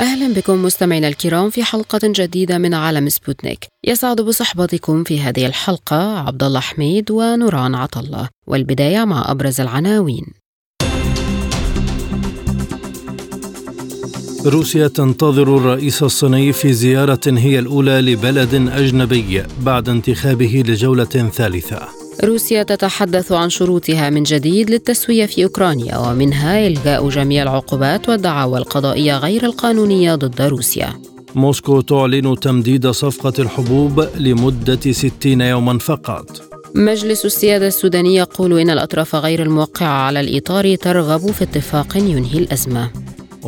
أهلا بكم مستمعينا الكرام في حلقة جديدة من عالم سبوتنيك. يسعد بصحبتكم في هذه الحلقة عبد الله حميد ونوران عطلة والبداية مع أبرز العناوين. روسيا تنتظر الرئيس الصيني في زيارة هي الأولى لبلد أجنبي بعد انتخابه لجولة ثالثة. روسيا تتحدث عن شروطها من جديد للتسوية في أوكرانيا ومنها إلغاء جميع العقوبات والدعاوى القضائية غير القانونية ضد روسيا. موسكو تعلن تمديد صفقة الحبوب لمدة 60 يوما فقط. مجلس السيادة السوداني يقول إن الأطراف غير الموقعة على الإطار ترغب في اتفاق ينهي الأزمة.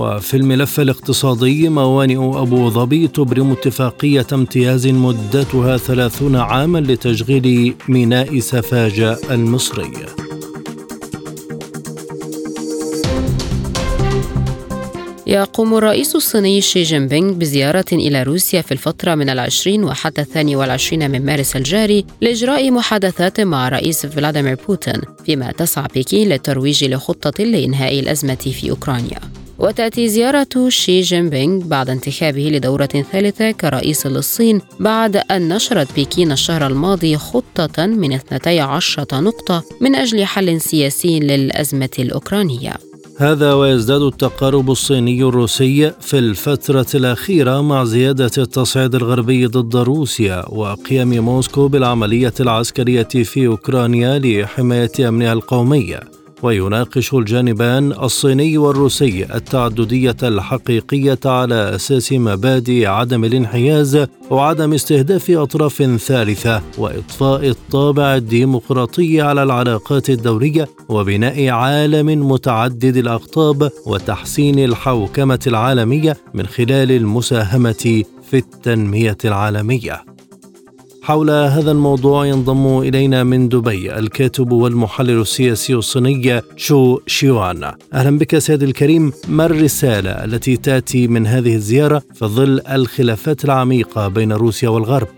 وفي الملف الاقتصادي موانئ أبو ظبي تبرم اتفاقية امتياز مدتها ثلاثون عاما لتشغيل ميناء سفاجة المصري. يقوم الرئيس الصيني شي جين بينغ بزيارة إلى روسيا في الفترة من العشرين وحتى الثاني والعشرين من مارس الجاري لإجراء محادثات مع رئيس فلاديمير بوتين فيما تسعى بكين للترويج لخطة لإنهاء الأزمة في أوكرانيا. وتأتي زيارة شي جين بينغ بعد انتخابه لدورة ثالثة كرئيس للصين بعد أن نشرت بكين الشهر الماضي خطة من 12 نقطة من أجل حل سياسي للأزمة الأوكرانية. هذا ويزداد التقارب الصيني الروسي في الفترة الأخيرة مع زيادة التصعيد الغربي ضد روسيا وقيام موسكو بالعملية العسكرية في أوكرانيا لحماية أمنها القومي ويناقش الجانبان الصيني والروسي التعددية الحقيقية على أساس مبادئ عدم الانحياز وعدم استهداف أطراف ثالثة وإضفاء الطابع الديمقراطي على العلاقات الدولية وبناء عالم متعدد الأقطاب وتحسين الحوكمة العالمية من خلال المساهمة في التنمية العالمية. حول هذا الموضوع ينضم إلينا من دبي الكاتب والمحلل السياسي الصيني شو شيوان. أهلا بك سيد الكريم. ما الرسالة التي تأتي من هذه الزيارة في ظل الخلافات العميقة بين روسيا والغرب؟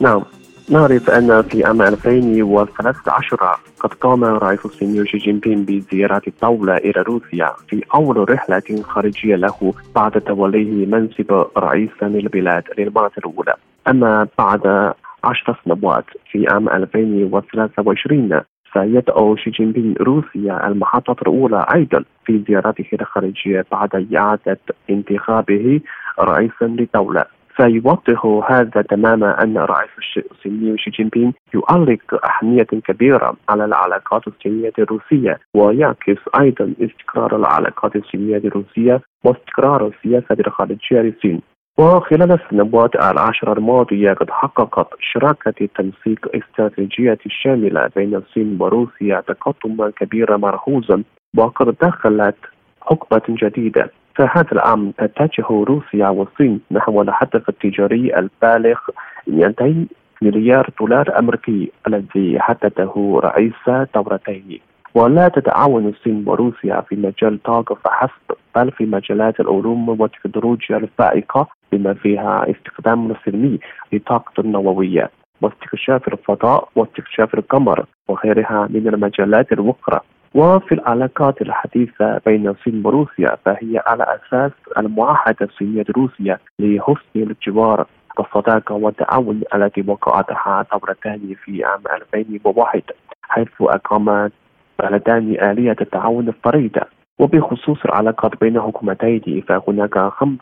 نعم. نعرف أن في عام 2013 قد قام رئيس الصين شي جين بين بزيارة الدولة إلى روسيا في أول رحلة خارجية له بعد توليه منصب رئيسا للبلاد للمرة الأولى. أما بعد عشر سنوات في عام 2023 سيدعو شي جين بين روسيا المحطة الأولى أيضا في زيارته الخارجية بعد إعادة انتخابه رئيسا للدولة سيوضح هذا تماما أن الرئيس الصيني شي جين بين يؤلق أهمية كبيرة على العلاقات الصينية الروسية ويعكس أيضا استقرار العلاقات الصينية الروسية واستقرار السياسة الخارجية للصين وخلال السنوات العشر الماضية قد حققت شراكة التنسيق الاستراتيجية الشاملة بين الصين وروسيا تقدما كبيرا ملحوظا وقد دخلت حقبة جديدة. فهذا العام تتجه روسيا والصين نحو الهدف التجاري البالغ 200 مليار دولار أمريكي الذي حدده رئيس دورتين. ولا تتعاون الصين وروسيا في مجال الطاقة فحسب بل في مجالات العلوم والتكنولوجيا الفائقة بما فيها استخدام السلمي للطاقة النووية واستكشاف الفضاء واستكشاف القمر وغيرها من المجالات الأخرى وفي العلاقات الحديثة بين الصين وروسيا فهي على أساس المعاهدة الصينية روسيا لحسن الجوار والصداقة والتعاون التي وقعتها دولتان في عام 2001 حيث أقام بلدان آلية التعاون الفريدة. وبخصوص العلاقات بين الحكومتين فهناك خمس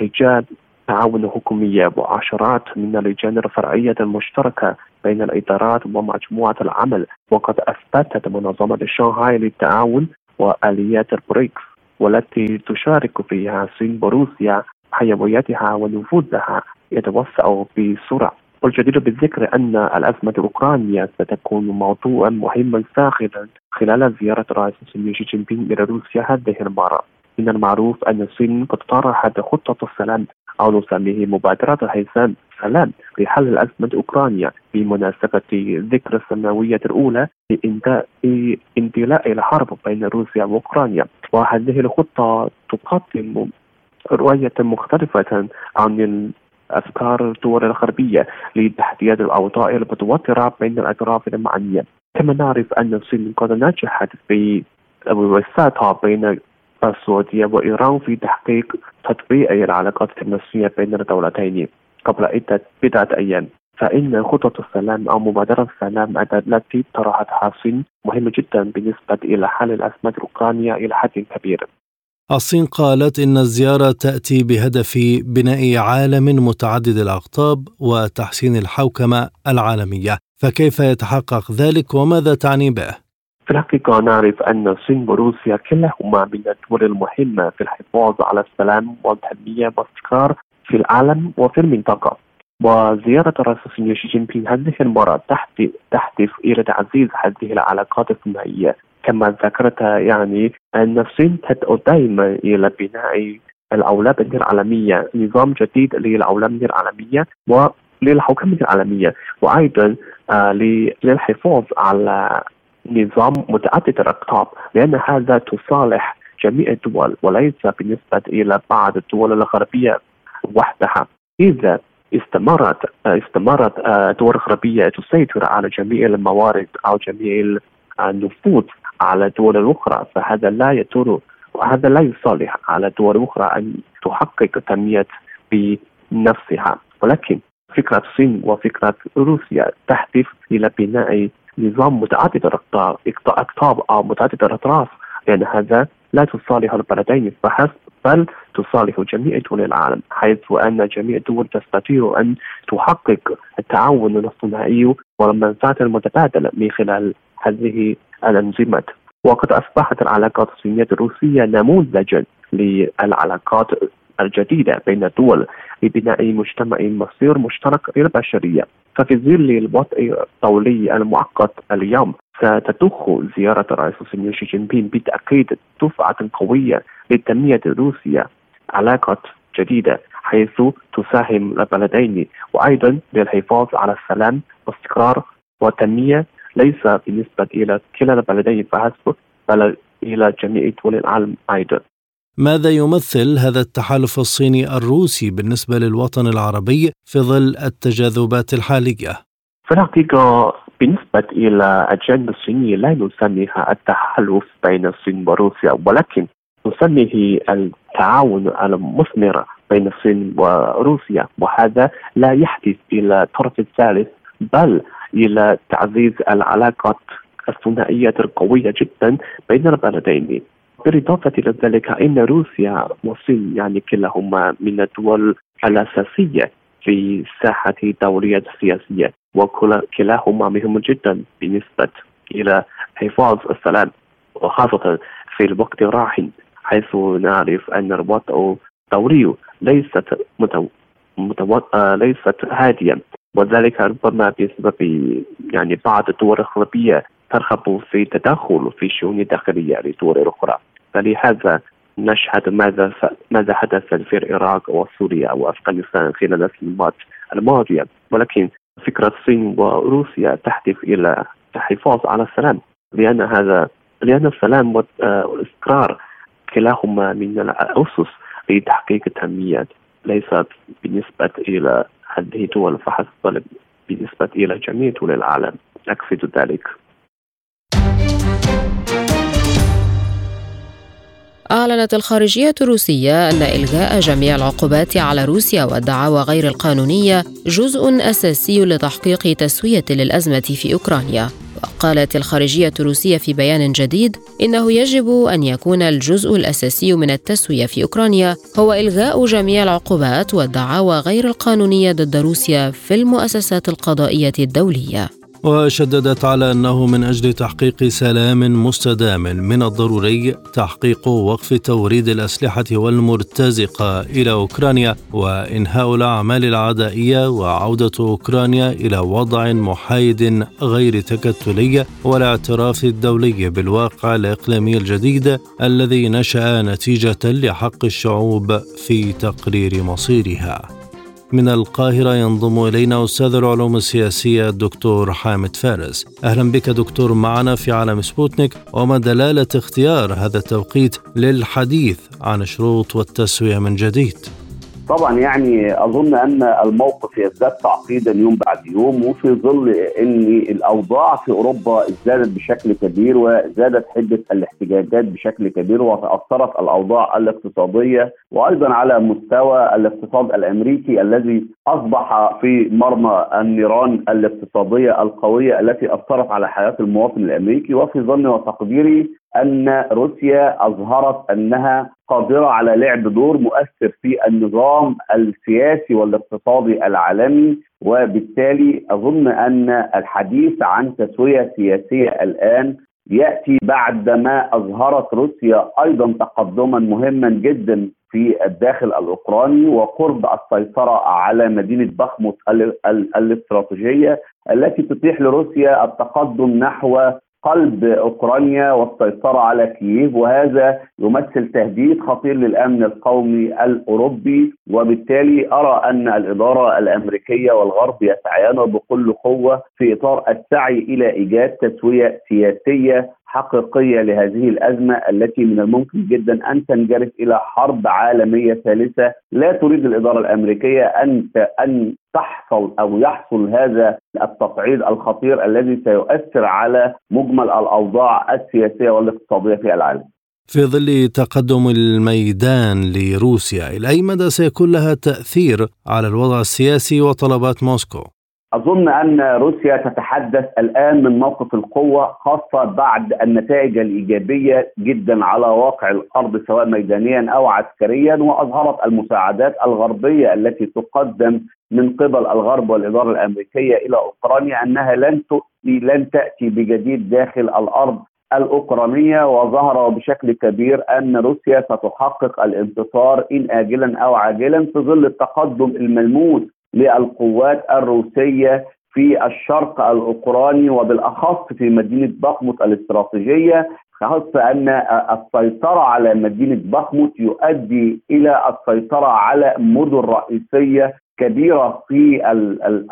لجان تعاون حكومية وعشرات من اللجان الفرعية المشتركة بين الإدارات ومجموعة العمل وقد أثبتت منظمة شنغهاي للتعاون وآليات البريكس والتي تشارك فيها الصين وروسيا حيويتها ونفوذها يتوسع بسرعة. والجدير بالذكر أن الأزمة الأوكرانية ستكون موضوعا مهما ساخنا خلال زيارة رئيس الصين شي جين بينغ إلى روسيا هذه المرة. من المعروف أن الصين قد طرحت خطة السلام أو نسميه مبادرة الهيثم سلام لحل الأزمة أوكرانيا بمناسبة ذكرى السنوية الأولى لانطلاء الحرب بين روسيا وأوكرانيا. وهذه الخطة تقدم رؤية مختلفة عن أفكار الدول الغربية لتحديد الأوضاع المتوترة بين الأطراف المعنية. كما نعرف أن الصين قد نجحت في الوساطة بين السعودية وإيران في تحقيق تطبيق العلاقات الدبلوماسية بين الدولتين قبل عدة بضعة أيام. فإن خطط السلام أو مبادرة السلام التي طرحتها الصين مهمة جدا بالنسبة إلى حل الأزمة الأوكرانية إلى حد كبير. الصين قالت إن الزيارة تأتي بهدف بناء عالم متعدد الأقطاب وتحسين الحوكمة العالمية. فكيف يتحقق ذلك وماذا تعني به؟ في الحقيقة نعرف أن الصين وروسيا كلاهما من الدول المهمة في الحفاظ على السلام والتنمية والاستقرار في العالم وفي المنطقة. وزيارة الرئيس الصيني شي جين بينغ هذه المرة تهدف إلى تعزيز هذه العلاقات الثنائية. كما ذكرت يعني أن الصين تدعو دائما إلى بناء الأولوية العالمية نظام جديد للأولوية العالمية وللحكومة العالمية وأيضا آه للحفاظ على نظام متعدد الأقطاب لأن هذا تصالح جميع الدول وليس بالنسبة إلى بعض الدول الغربية وحدها. إذا استمرت استمرت الدول الغربية تسيطر على جميع الموارد أو جميع النفوذ على الدول الأخرى فهذا لا يدور وهذا لا يصالح على الدول الأخرى أن تحقق تنمية بنفسها. ولكن فكرة الصين وفكرة روسيا تهدف إلى بناء نظام متعدد الأقطاب أو متعدد الأطراف لأن هذا لا تصالح البلدين فحسب بل تصالح جميع دول العالم حيث أن جميع الدول تستطيع أن تحقق التعاون الثنائي والمنفعة المتبادلة من خلال هذه الأنظمة. وقد أصبحت العلاقات الصينية الروسية نموذجا للعلاقات الجديدة بين الدول لبناء مجتمع مصير مشترك للبشرية ففي ظل الوضع الدولي المعقد اليوم ستضخ زيارة الرئيس الصيني شي جين بين بالتأكيد دفعة قوية لتنمية روسيا علاقات جديدة حيث تساهم البلدين وأيضا للحفاظ على السلام والاستقرار والتنمية. ليس بالنسبة إلى كلا البلدين فحسب بل إلى جميع دول العالم أيضا. ماذا يمثل هذا التحالف الصيني الروسي بالنسبة للوطن العربي في ظل التجاذبات الحالية؟ في الحقيقة بالنسبة إلى الجانب الصيني لا نسميها التحالف بين الصين وروسيا ولكن نسميه التعاون المثمر بين الصين وروسيا وهذا لا يحدث إلى الطرف الثالث بل إلى تعزيز العلاقات الثنائية القوية جدا بين البلدين بالإضافة إلى ذلك إن روسيا والصين يعني كلاهما من الدول الأساسية في الساحة الدولية السياسية وكلاهما مهم جدا بالنسبة إلى حفاظ السلام وخاصة في الوقت الراهن حيث نعرف أن الوضع الدولي ليست متو... متو... آه ليست هاديا وذلك ربما بسبب يعني بعض الدول الغربية ترغب في التدخل في الشؤون الداخلية للدول الأخرى فلهذا نشهد ماذا ماذا حدث في العراق وسوريا وأفغانستان خلال السنوات الماضية. ولكن فكرة الصين وروسيا تهدف إلى الحفاظ على السلام لأن هذا لأن السلام والاستقرار كلاهما من الأسس لتحقيق التنمية ليس بالنسبة إلى هذه الدول فحسب بالنسبة إلى جميع دول العالم. أقصد ذلك. أعلنت الخارجية الروسية أن إلغاء جميع العقوبات على روسيا والدعاوى غير القانونية جزء أساسي لتحقيق تسوية للأزمة في أوكرانيا. وقالت الخارجية الروسية في بيان جديد إنه يجب أن يكون الجزء الأساسي من التسوية في أوكرانيا هو إلغاء جميع العقوبات والدعاوى غير القانونية ضد روسيا في المؤسسات القضائية الدولية. وشددت على أنه من أجل تحقيق سلام مستدام من الضروري تحقيق وقف توريد الأسلحة والمرتزقة إلى أوكرانيا وإنهاء الأعمال العدائية وعودة أوكرانيا إلى وضع محايد غير تكتلي والاعتراف الدولي بالواقع الإقليمي الجديد الذي نشأ نتيجة لحق الشعوب في تقرير مصيرها. من القاهرة ينضم إلينا أستاذ العلوم السياسية الدكتور حامد فارس. أهلا بك دكتور معنا في عالم سبوتنيك. وما دلالة اختيار هذا التوقيت للحديث عن الشروط والتسوية من جديد؟ طبعا يعني أظن أن الموقف يزداد تعقيدا يوم بعد يوم وفي ظل إن الأوضاع في أوروبا ازدادت بشكل كبير وزادت حدة الاحتجاجات بشكل كبير وتأثرت الأوضاع الاقتصادية وأيضا على مستوى الاقتصاد الأمريكي الذي أصبح في مرمى النيران الاقتصادية القوية التي أثرت على حياة المواطن الأمريكي وفي ظني وتقديري أن روسيا أظهرت أنها قادرة على لعب دور مؤثر في النظام السياسي والاقتصادي العالمي وبالتالي أظن أن الحديث عن تسوية سياسية الآن يأتي بعدما أظهرت روسيا أيضا تقدما مهما جدا في الداخل الأوكراني وقرب السيطرة على مدينة بخموت الاستراتيجية التي تتيح لروسيا التقدم نحو قلب أوكرانيا والسيطرة على كييف وهذا يمثل تهديد خطير للأمن القومي الأوروبي. وبالتالي أرى أن الإدارة الأمريكية والغرب يسعيان بكل قوة في إطار السعي إلى إيجاد تسوية سياسية حقيقية لهذه الأزمة التي من الممكن جدا أن تنجرف إلى حرب عالمية ثالثة لا تريد الإدارة الأمريكية أن أن تحصل أو يحصل هذا التصعيد الخطير الذي سيؤثر على مجمل الأوضاع السياسية والاقتصادية في العالم. في ظل تقدم الميدان لروسيا إلى أي مدى سيكون لها تأثير على الوضع السياسي وطلبات موسكو؟ أظن أن روسيا تتحدث الآن من موقف القوة خاصة بعد النتائج الإيجابية جدا على واقع الأرض سواء ميدانيا أو عسكريا وأظهرت المساعدات الغربية التي تقدم من قبل الغرب والإدارة الأمريكية إلى أوكرانيا أنها لن تؤتي لن تأتي بجديد داخل الأرض الأوكرانية. وظهر بشكل كبير أن روسيا ستحقق الانتصار إن اجلا أو عاجلا في ظل التقدم الملموس للقوات الروسية في الشرق الأوكراني وبالأخص في مدينة بخموت الاستراتيجية خاصة أن السيطرة على مدينة بخموت يؤدي إلى السيطرة على مدن رئيسية كبيرة في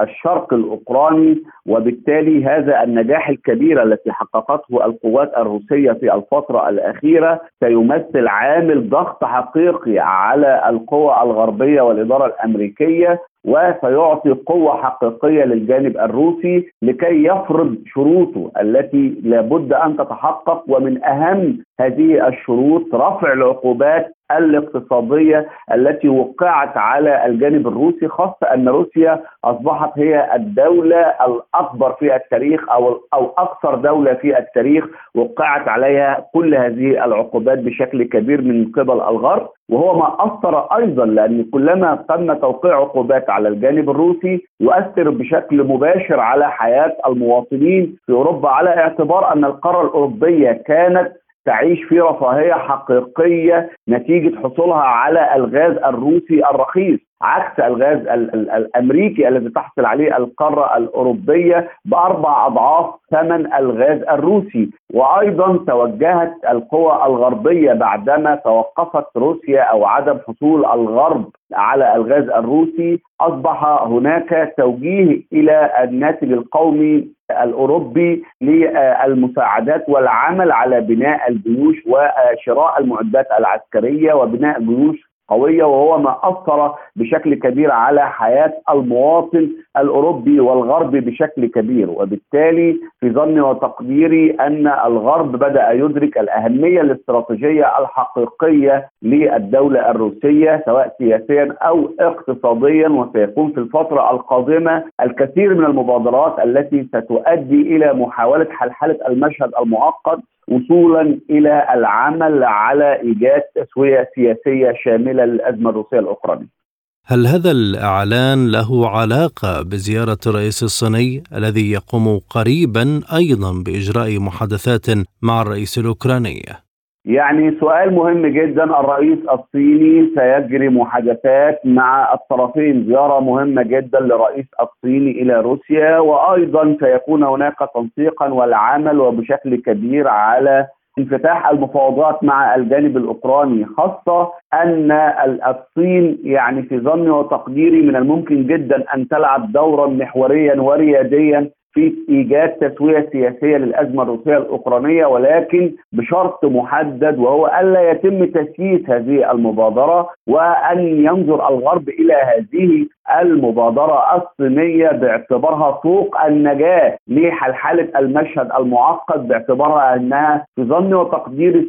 الشرق الأوكراني وبالتالي هذا النجاح الكبير التي حققته القوات الروسية في الفترة الأخيرة سيمثل عامل ضغط حقيقي على القوى الغربية والإدارة الأمريكية وسيعطي قوة حقيقية للجانب الروسي لكي يفرض شروطه التي لابد أن تتحقق ومن أهم هذه الشروط رفع العقوبات الاقتصادية التي وقعت على الجانب الروسي خاصة أن روسيا أصبحت هي الدولة الأكبر في التاريخ أو أو أكثر دولة في التاريخ وقعت عليها كل هذه العقوبات بشكل كبير من قبل الغرب. وهو ما أثر أيضا لأن كلما تم توقيع عقوبات على الجانب الروسي يؤثر بشكل مباشر على حياة المواطنين في أوروبا على اعتبار أن القارة الأوروبية كانت تعيش في رفاهية حقيقية نتيجة حصولها على الغاز الروسي الرخيص. عكس الغاز ال ال الأمريكي الذي تحصل عليه القارة الأوروبية بأربع أضعاف ثمن الغاز الروسي. وأيضا توجهت القوى الغربية بعدما توقفت روسيا أو عدم حصول الغرب على الغاز الروسي. أصبح هناك توجيه إلى الناتج القومي الأوروبي للمساعدات والعمل على بناء الجيوش وشراء المعدات العسكرية وبناء جيوش قوية وهو ما أثر بشكل كبير على حياة المواطن الأوروبي والغربي بشكل كبير وبالتالي في ظني وتقديري أن الغرب بدأ يدرك الأهمية الاستراتيجية الحقيقية للدولة الروسية سواء سياسيا أو اقتصاديا وسيكون في الفترة القادمة الكثير من المبادرات التي ستؤدي إلى محاولة حلحلة المشهد المعقد وصولا إلى العمل على إيجاد تسوية سياسية شاملة للأزمة الروسية الأوكرانية. هل هذا الإعلان له علاقة بزيارة الرئيس الصيني الذي يقوم قريبا أيضا بإجراء محادثات مع الرئيس الأوكراني؟ يعني سؤال مهم جدا الرئيس الصيني سيجري محادثات مع الطرفين زيارة مهمة جدا للرئيس الصيني إلى روسيا وأيضا سيكون هناك تنسيقا والعمل وبشكل كبير على انفتاح المفاوضات مع الجانب الأوكراني خاصة أن الصين يعني في ظني وتقديري من الممكن جدا أن تلعب دورا محوريا ورياديا في إيجاد تسوية سياسية للأزمة الروسية الأوكرانية ولكن بشرط محدد وهو الا يتم تسييس هذه المبادرة وأن ينظر الغرب إلى هذه المبادرة الصينية باعتبارها سوق النجاة لحلحلة المشهد المعقد باعتبارها أنها في ظني وتقديري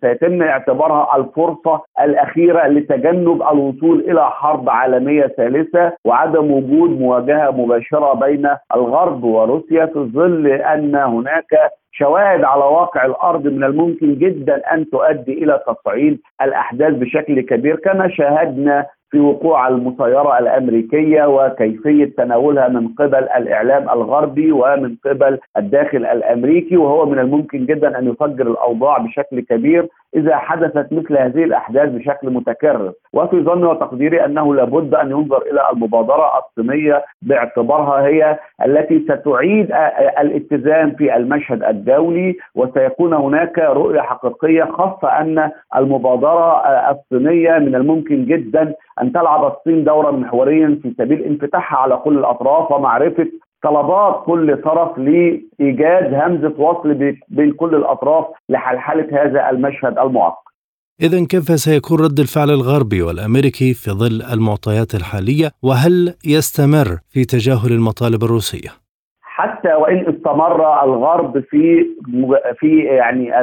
سيتم اعتبارها الفرصة الأخيرة لتجنب الوصول إلى حرب عالمية ثالثة وعدم وجود مواجهة مباشرة بين الغرب وروسيا في ظل أن هناك شواهد على واقع الأرض من الممكن جدا أن تؤدي إلى تصعيد الأحداث بشكل كبير كما شاهدنا في وقوع المسيرة الأمريكية وكيفية تناولها من قبل الإعلام الغربي ومن قبل الداخل الأمريكي وهو من الممكن جدا أن يفجر الأوضاع بشكل كبير إذا حدثت مثل هذه الأحداث بشكل متكرر. وفي ظني وتقديري أنه لابد أن ينظر إلى المبادرة الصينية باعتبارها هي التي ستعيد الاتزان في المشهد الدولي وسيكون هناك رؤية حقيقية خاصة أن المبادرة الصينية من الممكن جدا أن تلعب الصين دورا محوريا في سبيل انفتاحها على كل الأطراف ومعرفة طلبات كل طرف لإيجاد همزة وصل بين كل الأطراف لحلحلة هذا المشهد المعقد. إذا كيف سيكون رد الفعل الغربي والأمريكي في ظل المعطيات الحالية وهل يستمر في تجاهل المطالب الروسية؟ حتى وإن استمر الغرب في في يعني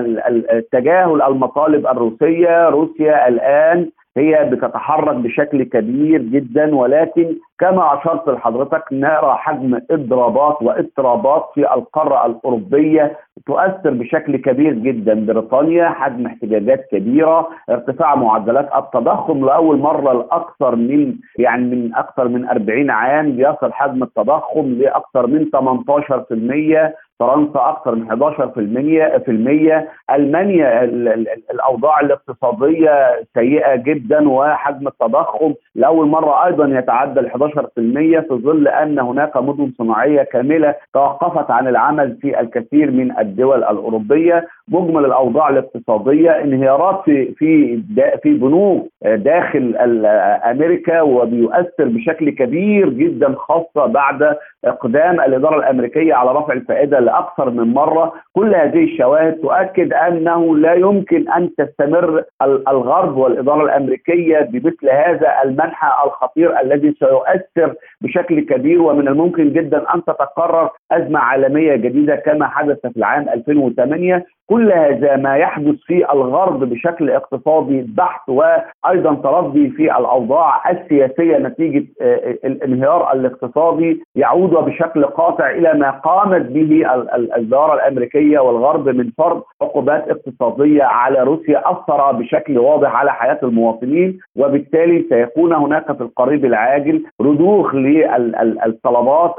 التجاهل المطالب الروسية، روسيا الآن هي بتتحرك بشكل كبير جدا ولكن كما أشرت لحضرتك نرى حجم إضرابات واضطرابات في القارة الأوروبية تؤثر بشكل كبير جدا. بريطانيا حجم احتجاجات كبيرة ارتفاع معدلات التضخم لأول مرة لأكثر من يعني من أكثر من 40 عام بيصل حجم التضخم لأكثر من 18% فرنسا أكثر من 11% في المية ألمانيا الأوضاع الاقتصادية سيئة جدا وحجم التضخم. لأول مرة أيضا يتعدى ال 11% في ظل أن هناك مدن صناعية كاملة توقفت عن العمل في الكثير من الدول الأوروبية. مجمل الأوضاع الاقتصادية انهيارات في في في بنوك داخل أمريكا وبيؤثر بشكل كبير جدا خاصة بعد إقدام الإدارة الأمريكية على رفع الفائدة لأكثر من مرة. كل هذه الشواهد تؤكد أنه لا يمكن أن تستمر الغرب والإدارة الأمريكية بمثل هذا المنحى الخطير الذي سيؤثر بشكل كبير ومن الممكن جدا أن تتكرر أزمة عالمية جديدة كما حدث في العام 2008 كل هذا ما يحدث في الغرب بشكل اقتصادي بحت وأيضا تردي في الأوضاع السياسية نتيجة آه، الانهيار الاقتصادي يعود بشكل قاطع إلى ما قامت به الاداره الأمريكية والغرب من فرض عقوبات اقتصادية على روسيا أثر بشكل واضح على حياة المواطنين وبالتالي سيكون هناك في القريب العاجل رضوخ للطلبات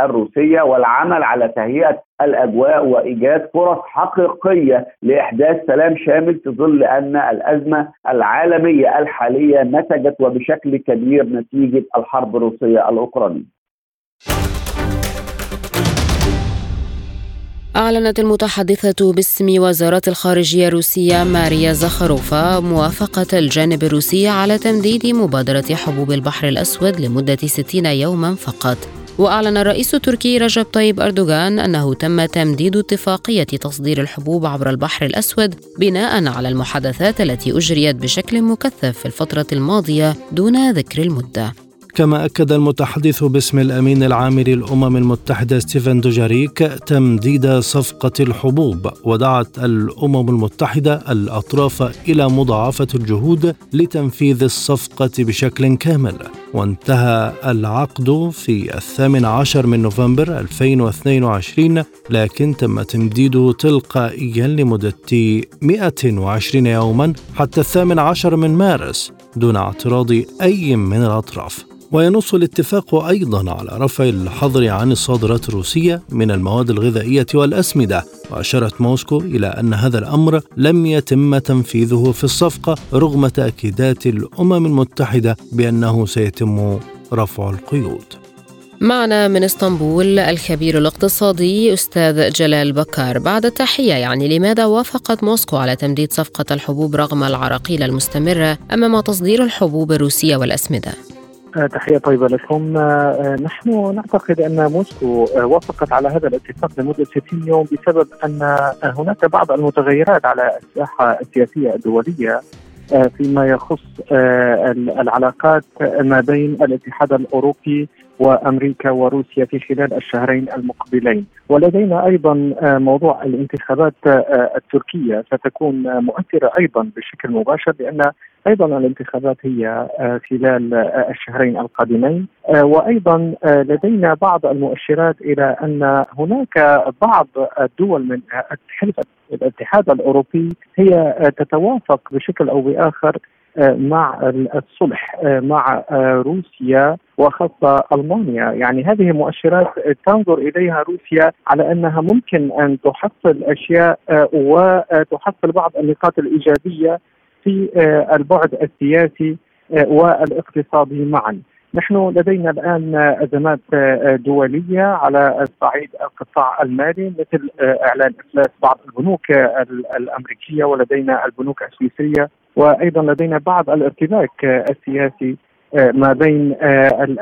الروسية والعمل على تهيئة الأجواء وإيجاد فرص حقيقية لإحداث سلام شامل في ظل أن الأزمة العالمية الحالية نتجت وبشكل كبير نتيجة الحرب الروسية الأوكرانية. أعلنت المتحدثة باسم وزارة الخارجية الروسية ماريا زخروفا موافقة الجانب الروسي على تمديد مبادرة حبوب البحر الأسود لمدة 60 يوما فقط وأعلن الرئيس التركي رجب طيب أردوغان أنه تم تمديد اتفاقية تصدير الحبوب عبر البحر الأسود بناء على المحادثات التي أجريت بشكل مكثف في الفترة الماضية دون ذكر المدة. كما أكد المتحدث باسم الأمين العام للأمم المتحدة ستيفن دوجاريك تمديد صفقة الحبوب ودعت الأمم المتحدة الأطراف إلى مضاعفة الجهود لتنفيذ الصفقة بشكل كامل. وانتهى العقد في الثامن عشر من نوفمبر 2022 لكن تم تمديده تلقائيا لمدة 120 يوما حتى الثامن عشر من مارس دون اعتراض أي من الأطراف. وينص الاتفاق أيضا على رفع الحظر عن الصادرات الروسية من المواد الغذائية والأسمدة وأشارت موسكو إلى أن هذا الأمر لم يتم تنفيذه في الصفقة رغم تأكيدات الأمم المتحدة بأنه سيتم رفع القيود معنا من إسطنبول الخبير الاقتصادي أستاذ جلال بكار بعد التحية يعني لماذا وافقت موسكو على تمديد صفقة الحبوب رغم العراقيل المستمرة أمام تصدير الحبوب الروسية والأسمدة؟ آه، تحية طيبة لكم. آه، آه، نحن نعتقد أن موسكو وافقت على هذا الاتفاق لمدة 60 يوم بسبب أن هناك بعض المتغيرات على الساحة السياسية الدولية فيما يخص العلاقات ما بين الاتحاد الأوروبي وأمريكا وروسيا في خلال الشهرين المقبلين. ولدينا أيضا آه، موضوع الانتخابات آه، التركية. ستكون مؤثرة أيضا بشكل مباشر لأن أيضا الانتخابات هي آه، خلال الشهرين القادمين. وأيضا لدينا بعض المؤشرات إلى أن هناك بعض الدول من حلف الاتحاد الأوروبي هي تتوافق بشكل أو بآخر مع الصلح مع روسيا وخاصة ألمانيا. يعني هذه مؤشرات تنظر إليها روسيا على أنها ممكن أن تحصل أشياء وتحصل بعض النقاط الإيجابية في البعد السياسي والاقتصادي معا. نحن لدينا الآن أزمات دولية على صعيد القطاع المالي مثل إعلان إفلاس بعض البنوك الأمريكية ولدينا البنوك السويسريه وأيضا لدينا بعض الارتباك السياسي ما بين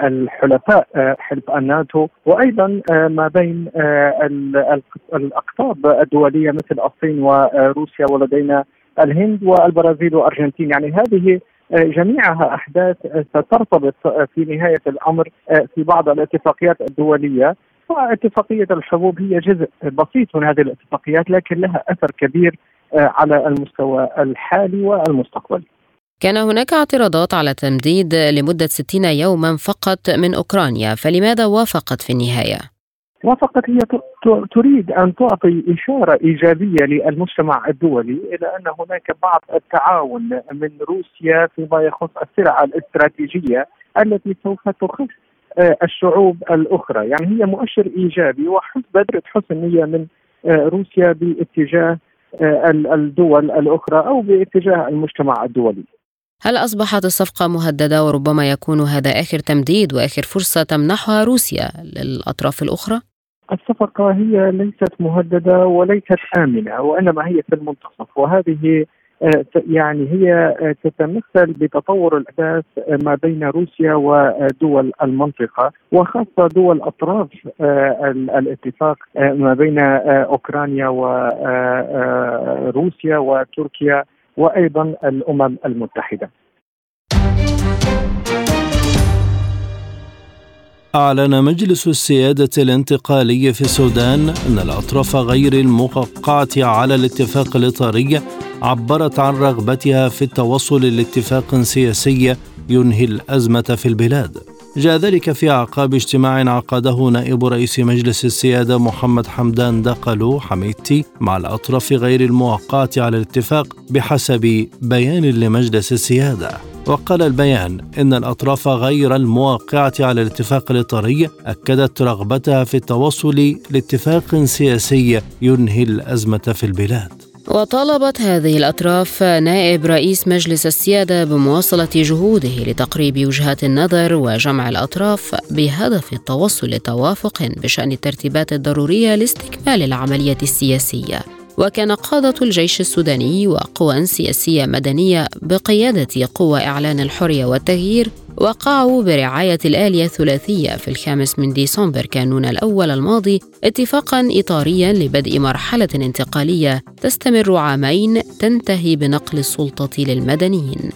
الحلفاء حلف الناتو وأيضا ما بين الأقطاب الدولية مثل الصين وروسيا ولدينا الهند والبرازيل والأرجنتين. يعني هذه جميعها أحداث سترتبط في نهاية الأمر في بعض الاتفاقيات الدولية. واتفاقية الحبوب هي جزء بسيط من هذه الاتفاقيات لكن لها أثر كبير على المستوى الحالي والمستقبلي. كان هناك اعتراضات على تمديد لمدة 60 يوما فقط من أوكرانيا فلماذا وافقت في النهاية؟ وافقت هي تريد أن تعطي إشارة إيجابية للمجتمع الدولي إلى أن هناك بعض التعاون من روسيا فيما يخص السلع الاستراتيجية التي سوف تخص آه، الشعوب الأخرى يعني هي مؤشر إيجابي وحسن بذرة حسن نية من آه، روسيا باتجاه آه، الدول الأخرى أو باتجاه المجتمع الدولي هل أصبحت الصفقة مهددة وربما يكون هذا آخر تمديد وآخر فرصة تمنحها روسيا للأطراف الأخرى؟ الصفقة هي ليست مهددة وليست آمنة وإنما هي في المنتصف وهذه آه، يعني هي آه، تتمثل بتطور الأحداث ما بين روسيا ودول المنطقة وخاصة دول أطراف آه، الاتفاق ما بين أوكرانيا وروسيا وتركيا وأيضا الأمم المتحدة. أعلن مجلس السيادة الانتقالي في السودان أن الأطراف غير الموقعة على الاتفاق الإطاري عبرت عن رغبتها في التوصل لاتفاق سياسي ينهي الأزمة في البلاد. جاء ذلك في أعقاب اجتماع عقده نائب رئيس مجلس السيادة محمد حمدان دقلو حميدتي مع الأطراف غير الموقعة على الاتفاق بحسب بيان لمجلس السيادة وقال البيان إن الأطراف غير الموقعة على الاتفاق الإطاري أكدت رغبتها في التوصل لاتفاق سياسي ينهي الأزمة في البلاد وطالبت هذه الأطراف نائب رئيس مجلس السيادة بمواصلة جهوده لتقريب وجهات النظر وجمع الأطراف بهدف التوصل لتوافق بشأن الترتيبات الضرورية لاستكمال العملية السياسية. وكان قادة الجيش السوداني وقوى سياسية مدنية بقيادة قوى إعلان الحرية والتغيير وقعوا برعاية الآلية الثلاثية في الخامس من ديسمبر كانون الأول الماضي اتفاقا إطاريا لبدء مرحلة انتقالية تستمر عامين تنتهي بنقل السلطة للمدنيين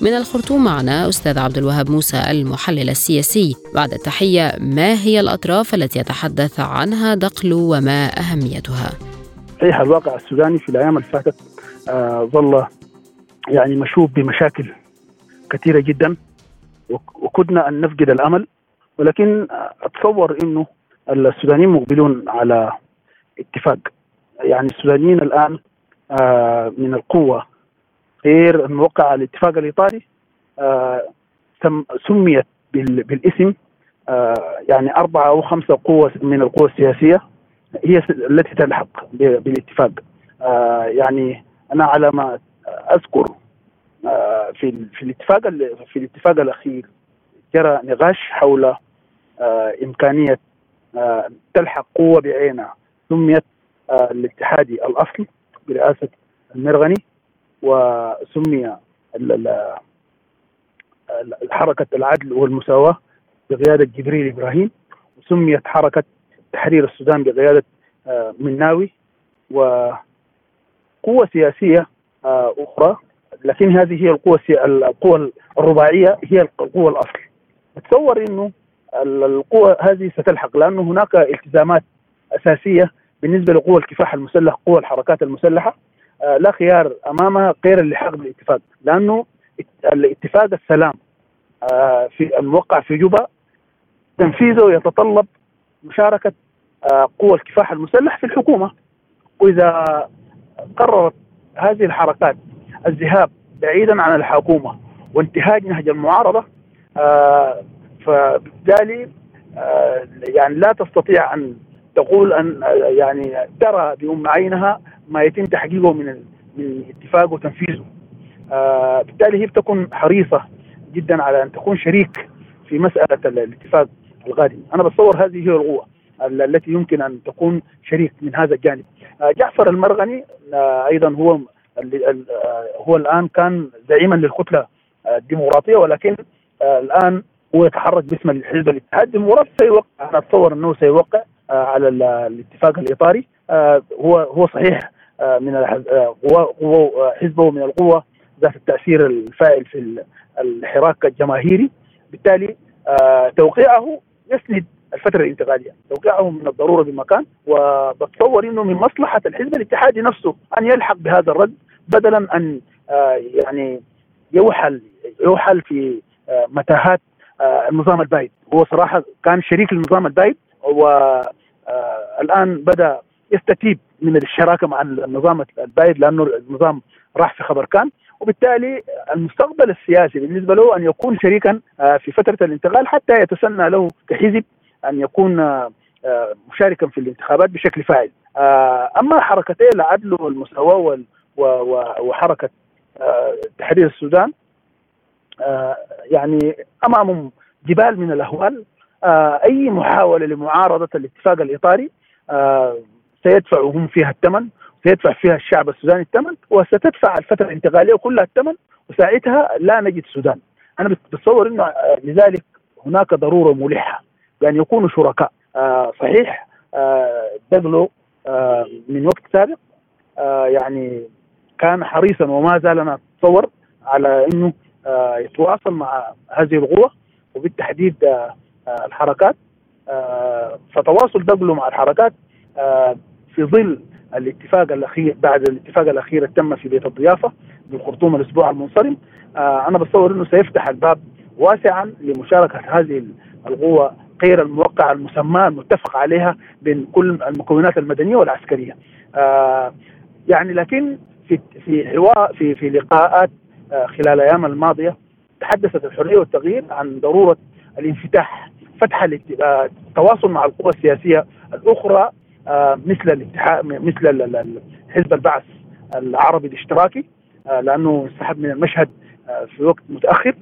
من الخرطوم معنا أستاذ عبد الوهاب موسى المحلل السياسي بعد التحية ما هي الأطراف التي يتحدث عنها دقل وما أهميتها؟ صحيح الواقع السوداني في الأيام اللي فاتت آه ظل يعني مشوب بمشاكل كثيرة جدا وكدنا أن نفقد الأمل. ولكن أتصور إنه السودانيين مقبلون على اتفاق. يعني السودانيين الآن آه، من القوة غير على الاتفاق الايطالي سميت بالاسم يعني أربعة أو خمسة قوة من القوى السياسية. هي التي تلحق بالاتفاق. يعني أنا على ما أذكر في في الاتفاق في الاتفاق الأخير جرى نقاش حول إمكانية تلحق قوة بعينها. سميت الاتحادي الأصل برئاسة المرغني وسمي حركة العدل والمساواة بقيادة جبريل إبراهيم. وسميت حركة تحرير السودان بقيادة آه، مناوي وقوة سياسية آه، أخرى لكن هذه هي القوة القوة الرباعية هي القوة الأصل. أتصور أنه القوة هذه ستلحق لأنه هناك التزامات أساسية بالنسبة لقوى الكفاح المسلح قوى الحركات المسلحة آه، لا خيار أمامها غير اللحاق بالاتفاق لأنه الاتفاق السلام في الموقع في جوبا تنفيذه يتطلب مشاركة آه، قوى الكفاح المسلح في الحكومة. وإذا قررت هذه الحركات الذهاب بعيدا عن الحكومة وانتهاج نهج المعارضة آه، فبالتالي آه، يعني لا تستطيع أن تقول أن يعني ترى بأم عينها ما يتم تحقيقه من من الاتفاق وتنفيذه. بالتالي هي بتكون حريصة جدا على أن تكون شريك في مسألة الاتفاق القادم أنا بتصور هذه هي القوة التي يمكن أن تكون شريك من هذا الجانب. آه، جعفر المرغني آه، أيضا هو آه، هو الآن كان زعيما للكتلة الديمقراطية ولكن الآن هو يتحرك باسم الحزب الاتحاد الديمقراطي. سيوقع أنا أتصور أنه سيوقع على الاتفاق الإطاري. هو هو صحيح من هو حزبه من القوة ذات التأثير الفاعل في الحراك الجماهيري. بالتالي توقيعه يسند الفترة الانتقالية. توقيعه من الضرورة بمكان وبتصور إنه من مصلحة الحزب الاتحادي نفسه أن يلحق بهذا الرد بدلا أن آه، يعني يوحل يوحل في آه، متاهات آه، النظام البايد. هو صراحة كان شريك للنظام البايد والان بدأ يستتيب من الشراكة مع النظام البايد لأنه النظام راح في خبر كان. وبالتالي المستقبل السياسي بالنسبة له أن يكون شريكا في فترة الانتقال حتى يتسنى له كحزب أن يكون آه، مشاركا في الانتخابات بشكل فاعل. آه، أما حركتي العدل والمساواه وحركة آه، تحرير السودان يعني امامهم جبال من الأهوال أي محاولة لمعارضة الاتفاق الإطاري سيدفعوا هم فيها الثمن. سيدفع فيها الشعب السوداني الثمن وستدفع الفترة الانتقالية كلها الثمن وساعتها لا نجد السودان. أنا بتصور إنه لذلك هناك ضرورة ملحة بأن يكونوا شركاء. آه صحيح آه آه من وقت سابق آه يعني كان حريصا وما زال أنا أتصور على إنه آه يتواصل مع هذه القوى وبالتحديد آه آه الحركات. آه فتواصل دغلو مع الحركات آه في ظل الاتفاق الاخير بعد الاتفاق الأخير تم في بيت الضيافة بالخرطوم الأسبوع المنصرم آه أنا بتصور إنه سيفتح الباب واسعا لمشاركة هذه القوى غير الموقعة المسماة المتفق عليها بين كل المكونات المدنية والعسكرية. آه يعني لكن في في حوار في في لقاءات آه خلال الأيام الماضية تحدثت الحرية والتغيير عن ضرورة الانفتاح فتح التواصل مع القوى السياسية الأخرى مثل الاتحاد مثل حزب البعث العربي الاشتراكي آه لأنه انسحب من المشهد آه في وقت متأخر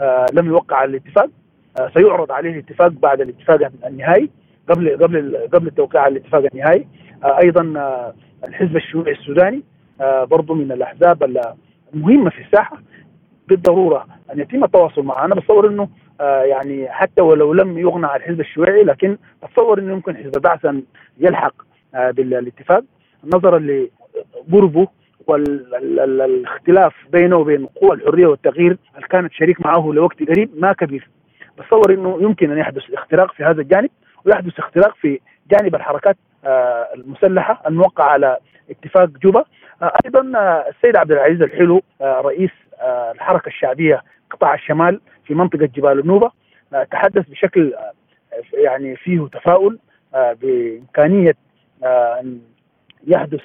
آه لم يوقع الاتفاق آه، سيعرض عليه الاتفاق بعد الاتفاق النهائي قبل قبل قبل التوقيع على الاتفاق النهائي. آه، أيضا آه، الحزب الشيوعي السوداني برضه من الأحزاب المهمة في الساحة بالضرورة أن يتم التواصل معه. أنا بتصور إنه يعني حتى ولو لم يغنى عن الحزب الشيوعي لكن اتصور إنه يمكن حزب بعث ان يلحق بالاتفاق. نظرا لقربه والاختلاف بينه وبين قوى الحرية والتغيير اللي كانت شريك معه لوقت قريب ما كبير. بتصور إنه يمكن أن يحدث اختراق في هذا الجانب ويحدث اختراق في جانب الحركات آه، المسلحة الموقعة على اتفاق جوبا. آه، أيضا آه، السيد عبد العزيز الحلو رئيس الحركة الشعبية قطاع الشمال في منطقة جبال النوبه تحدث بشكل يعني فيه تفاؤل بإمكانية أن يحدث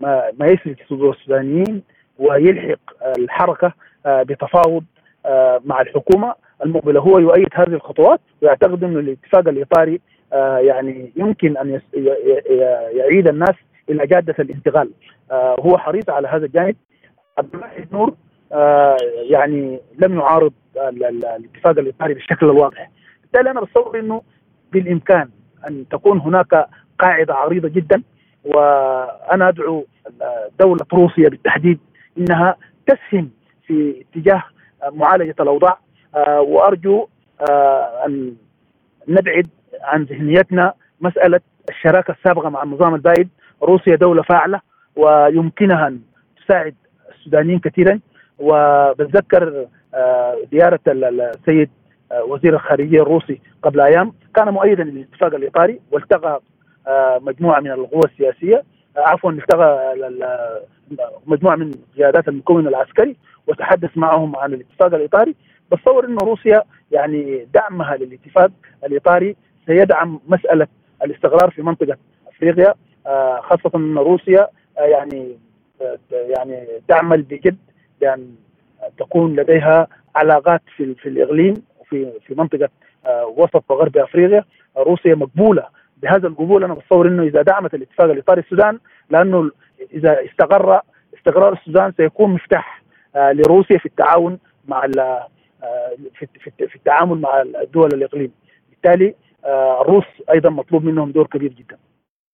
ما, يسلك صدور السودانيين ويلحق الحركة بتفاوض مع الحكومة المقبلة. هو يؤيد هذه الخطوات ويعتقد انه الاتفاق الإطاري يعني يمكن أن يعيد الناس إلى جادة الانتقال. هو حريص على هذا الجانب. عبد الله نور يعني لم يعارض الاتفاق الاطاري بالشكل الواضح. بالتالي أنا بتصور إنه بالإمكان أن تكون هناك قاعدة عريضة جدا وأنا أدعو دوله روسيا بالتحديد إنها تسهم في اتجاه معالجة الأوضاع. آه، وأرجو آه، أن نبعد عن ذهنيتنا مسألة الشراكة السابقة مع النظام البائد. روسيا دولة فاعلة ويمكنها أن تساعد السودانيين كثيرا. وبتذكر آه، زيارة السيد وزير الخارجية الروسي قبل أيام كان مؤيدا للاتفاق الإطاري والتقى مجموعة من القوى السياسية عفوا التقى مجموعة من قيادات المكون العسكري وتحدث معهم عن الاتفاق الإطاري بتصور انه روسيا يعني دعمها للاتفاق الإطاري سيدعم مسألة الاستقرار في منطقة أفريقيا آه، خاصة إن روسيا آه، يعني آه، يعني تعمل بجد بأن تكون لديها علاقات في في الإقليم وفي في منطقة وسط وغرب أفريقيا. روسيا مقبولة بهذا القبول. أنا بتصور إنه إذا دعمت الاتفاق الاطاري السودان لأنه إذا استقر استقرار السودان سيكون مفتاح لروسيا في التعاون مع في في التعامل مع الدول الإقليم. بالتالي آه، الروس أيضا مطلوب منهم دور كبير جدا.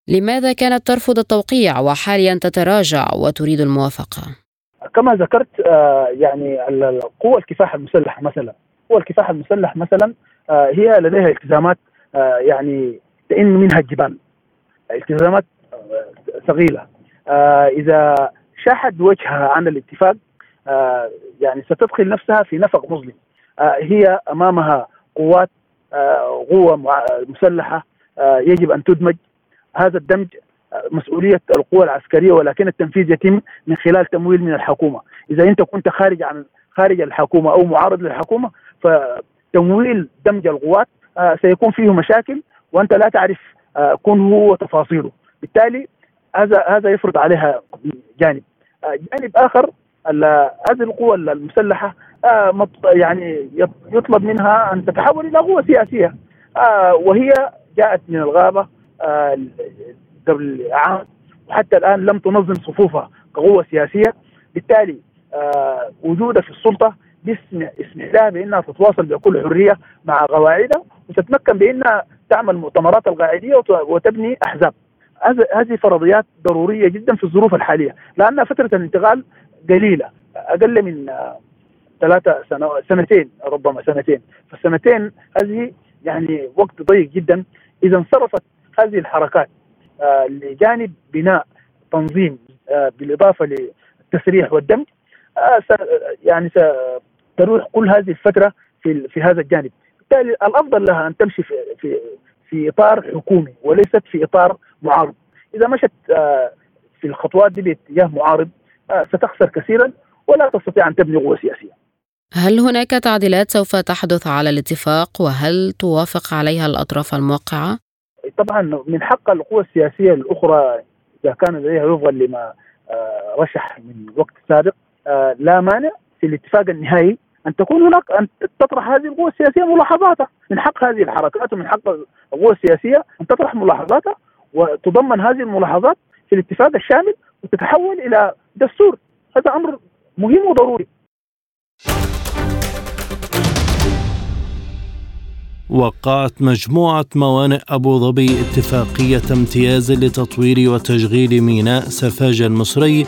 لماذا كانت ترفض التوقيع وحاليا تتراجع وتريد الموافقة؟ كما ذكرت آه، يعني قوى الكفاح المسلح مثلا. قوى الكفاح المسلح مثلا آه، هي لديها التزامات يعني تئن منها الجبال. التزامات ثقيلة. إذا شاحت وجهها عن الاتفاق آه، يعني ستدخل نفسها في نفق مظلم. آه، هي أمامها قوات آه، قوة مسلحة يجب أن تدمج. هذا الدمج مسؤولية القوى العسكرية ولكن التنفيذ يتم من خلال تمويل من الحكومة، إذا أنت كنت خارج عن خارج الحكومة أو معارض للحكومة فتمويل دمج القوات سيكون فيه مشاكل وأنت لا تعرف كنه وتفاصيله، بالتالي هذا هذا يفرض عليها جانب. جانب آخر هذه القوى المسلحة آه، يعني يطلب منها أن تتحول إلى قوه سياسية. آه، وهي جاءت من الغابة آه، قبل عام وحتى الآن لم تنظم صفوفها كقوة سياسية. بالتالي وجودها في السلطة باسم اسمح لها بانها تتواصل بكل حرية مع قواعدها وتتمكن بإنها تعمل مؤتمرات القاعدية وتبني أحزاب. هذه فرضيات ضرورية جدا في الظروف الحالية. لأن فترة الانتقال قليلة أقل من ثلاثة سنوات سنتين ربما سنتين. فالسنتين هذه يعني وقت ضيق جدا. إذا انصرفت هذه الحركات آه، لجانب بناء تنظيم آه، بالإضافة للتسريح والدمج آه، يعني ستروح كل هذه الفترة في في هذا الجانب بالتالي الأفضل لها أن تمشي في في في إطار حكومي وليست في إطار معارض إذا مشت في الخطوات دي باتجاه معارض آه، ستخسر كثيرا ولا تستطيع أن تبني قوة سياسية. هل هناك تعديلات سوف تحدث على الاتفاق وهل توافق عليها الأطراف الموقعة؟ طبعا من حق القوى السياسية الأخرى إذا كان لديها وفقا لما آه، رشح من وقت سابق آه، لا مانع في الاتفاق النهائي أن تكون هناك أن تطرح هذه القوى السياسية ملاحظاتها من حق هذه الحركات ومن حق القوى السياسية أن تطرح ملاحظاتها وتضمن هذه الملاحظات في الاتفاق الشامل وتتحول إلى دستور. هذا أمر مهم وضروري. وقعت مجموعة موانئ أبو ظبي اتفاقية امتياز لتطوير وتشغيل ميناء سفاجة المصري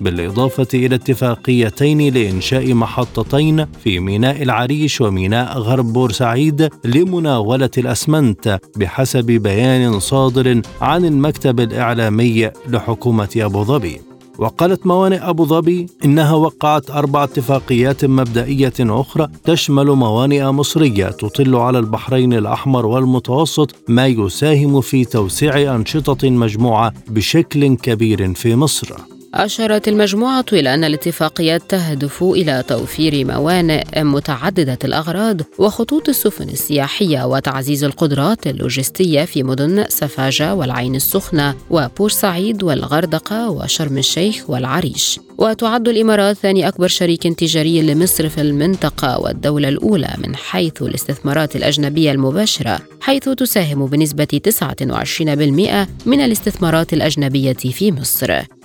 بالإضافة إلى اتفاقيتين لإنشاء محطتين في ميناء العريش وميناء غرب بورسعيد لمناولة الأسمنت بحسب بيان صادر عن المكتب الإعلامي لحكومة أبو ظبي. وقالت موانئ أبو ظبي إنها وقعت أربع اتفاقيات مبدئية أخرى تشمل موانئ مصرية تطل على البحرين الأحمر والمتوسط ما يساهم في توسيع أنشطة مجموعة بشكل كبير في مصر. أشارت المجموعة إلى أن الاتفاقيات تهدف إلى توفير موانئ متعددة الأغراض وخطوط السفن السياحية وتعزيز القدرات اللوجستية في مدن سفاجة والعين السخنة وبورسعيد والغردقة وشرم الشيخ والعريش. وتعد الإمارات ثاني أكبر شريك تجاري لمصر في المنطقة والدولة الأولى من حيث الاستثمارات الأجنبية المباشرة حيث تساهم بنسبة 29% من الاستثمارات الأجنبية في مصر.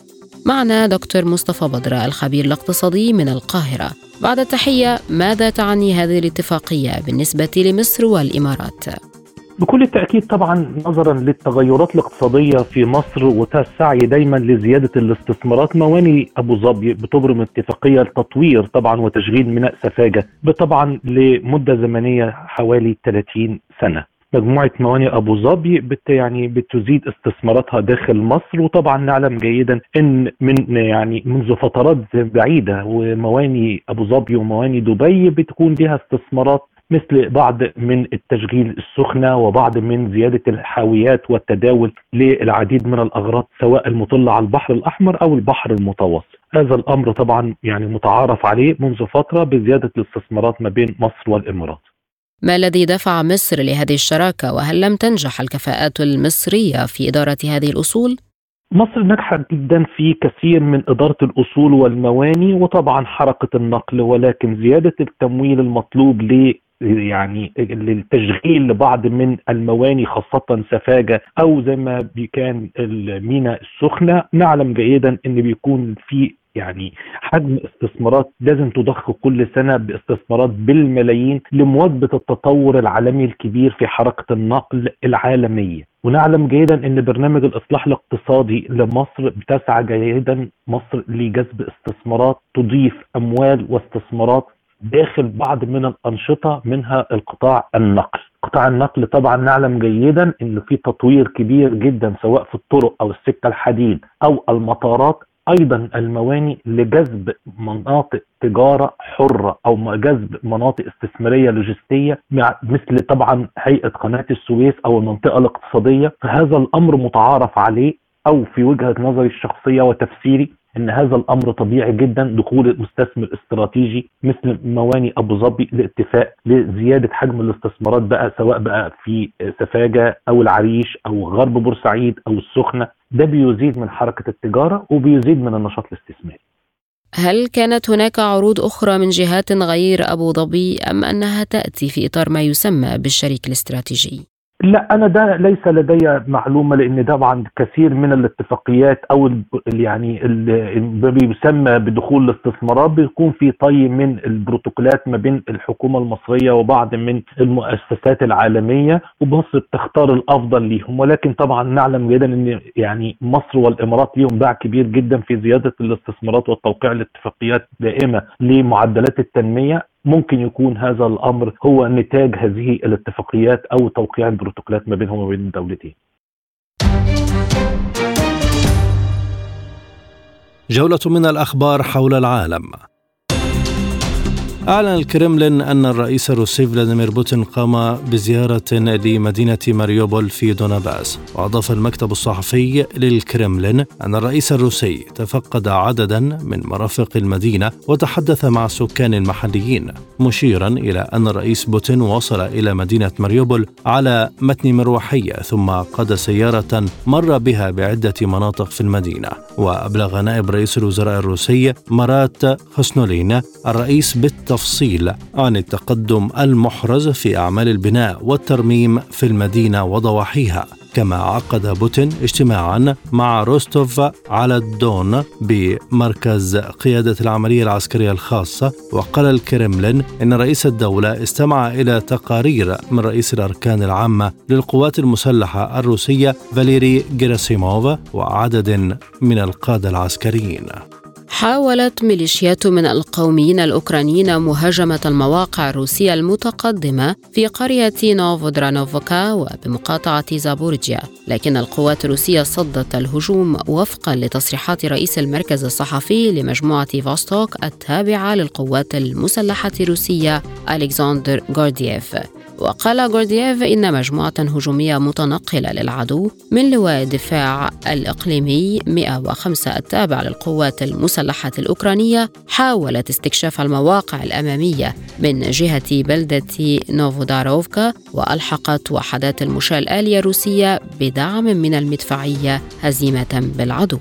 معنا دكتور مصطفى بدر الخبير الاقتصادي من القاهرة. بعد التحية ماذا تعني هذه الاتفاقية بالنسبة لمصر والإمارات؟ بكل تأكيد طبعا نظرا للتغيرات الاقتصادية في مصر والسعي دايما لزيادة الاستثمارات. مواني أبو ظبي بتبرم اتفاقية لتطوير طبعا وتشغيل ميناء سفاجة طبعا لمدة زمنية حوالي 30 سنة. مجموعة موانئ أبو ظبي بت يعني بتزيد استثماراتها داخل مصر وطبعا نعلم جيدا إن من يعني منذ فترات بعيدة ومواني أبو ظبي ومواني دبي بتكون لها استثمارات مثل بعض من التشغيل السخنة وبعض من زيادة الحاويات والتداول للعديد من الأغراض سواء المطلة على البحر الأحمر أو البحر المتوسط. هذا الأمر طبعا يعني متعارف عليه منذ فترة بزيادة الاستثمارات ما بين مصر والإمارات. ما الذي دفع مصر لهذه الشراكة وهل لم تنجح الكفاءات المصرية في إدارة هذه الأصول؟ مصر نجحت جدا في كثير من إدارة الأصول والمواني وطبعا حركة النقل ولكن زيادة التمويل المطلوب ل يعني للتشغيل لبعض من المواني خاصة سفاجة أو زي ما كان المينا السخنة نعلم جيدا أن بيكون في يعني حجم استثمارات لازم تضخ كل سنة باستثمارات بالملايين لمواكبه التطور العالمي الكبير في حركة النقل العالمية. ونعلم جيدا إن برنامج الإصلاح الاقتصادي لمصر بتسعى جيدا مصر لجذب استثمارات تضيف أموال واستثمارات داخل بعض من الأنشطة منها القطاع النقل. قطاع النقل طبعا نعلم جيدا إن في تطوير كبير جدا سواء في الطرق أو السكة الحديد أو المطارات أيضا المواني لجذب مناطق تجارة حرة أو جذب مناطق استثمارية لوجستية مثل طبعا هيئة قناة السويس أو المنطقة الاقتصادية. فهذا الأمر متعارف عليه أو في وجهة نظري الشخصية وتفسيري. إن هذا الأمر طبيعي جدا دخول مستثمر استراتيجي مثل مواني أبو ظبي لاتفاق لزيادة حجم الاستثمارات بقى سواء بقى في سفاجة أو العريش أو غرب بورسعيد أو السخنة ده بيزيد من حركة التجارة وبيزيد من النشاط الاستثماري. هل كانت هناك عروض أخرى من جهات غير أبو ظبي أم أنها تأتي في إطار ما يسمى بالشريك الاستراتيجي؟ لا أنا ده ليس لدي معلومة لأن طبعا كثير من الاتفاقيات أو يعني اللي بيسمى بدخول الاستثمارات بيكون في طي من البروتوكولات ما بين الحكومة المصرية وبعض من المؤسسات العالمية ومصر بتختار الأفضل ليهم. ولكن طبعا نعلم جيدا إن يعني مصر والإمارات ليهم باع كبير جدا في زيادة الاستثمارات وتوقيع الاتفاقيات دائمة لمعدلات التنمية. ممكن يكون هذا الأمر هو نتاج هذه الاتفاقيات أو توقيع البروتوكولات ما بينهم وبين الدولتين. جولة من الأخبار حول العالم أعلن الكرملين أن الرئيس الروسي فلاديمير بوتين قام بزيارة لمدينة ماريوبول في دونباس وأضاف المكتب الصحفي للكرملين أن الرئيس الروسي تفقد عددا من مرافق المدينة وتحدث مع السكان المحليين مشيرا إلى أن الرئيس بوتين وصل إلى مدينة ماريوبول على متن مروحية ثم قاد سيارة مر بها بعدة مناطق في المدينة. وأبلغ نائب رئيس الوزراء الروسي مرات خسنولين الرئيس بالتفصيل التفصيل عن التقدم المحرز في أعمال البناء والترميم في المدينة وضواحيها. كما عقد بوتين اجتماعا مع روستوف على الدون بمركز قيادة العملية العسكرية الخاصة وقال الكرملين إن رئيس الدولة استمع إلى تقارير من رئيس الأركان العامة للقوات المسلحة الروسية فاليري جيراسيموف وعدد من القادة العسكريين. حاولت ميليشيات من القوميين الأوكرانيين مهاجمة المواقع الروسية المتقدمة في قرية نوفوداروفكا وبمقاطعة زابورجيا لكن القوات الروسية صدت الهجوم وفقا لتصريحات رئيس المركز الصحفي لمجموعة فاستوك التابعة للقوات المسلحة الروسية ألكسندر غوردييف. وقال غوردييف إن مجموعة هجومية متنقلة للعدو من لواء الدفاع الإقليمي 105 التابع للقوات المسلحة الأوكرانية حاولت استكشاف المواقع الأمامية من جهة بلدة نوفوداروفكا وألحقت وحدات المشاة الآلية الروسية بدعم من المدفعية هزيمة بالعدو.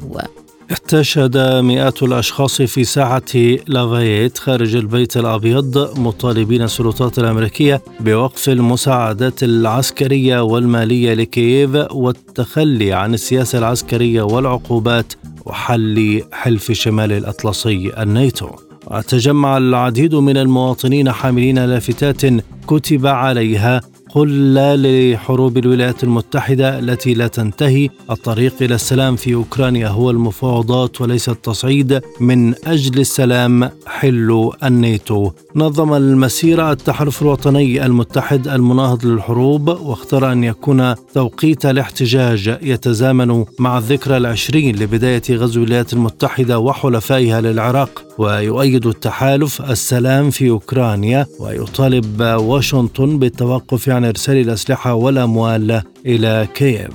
استشهد مئات الأشخاص في ساحة لافايت خارج البيت الأبيض مطالبين السلطات الأمريكية بوقف المساعدات العسكرية والمالية لكييف والتخلي عن السياسة العسكرية والعقوبات وحل حلف شمال الأطلسي الناتو. وتجمع العديد من المواطنين حاملين لافتات كتب عليها قل لا لحروب الولايات المتحدة التي لا تنتهي. الطريق إلى السلام في أوكرانيا هو المفاوضات وليس التصعيد. من أجل السلام حل الناتو. نظم المسيرة التحالف الوطني المتحد المناهض للحروب واختار أن يكون توقيت الاحتجاج يتزامن مع الذكرى العشرين لبداية غزو الولايات المتحدة وحلفائها للعراق. ويؤيد التحالف السلام في أوكرانيا ويطالب واشنطن بالتوقف عن إرسال الأسلحة والأموال إلى كييف.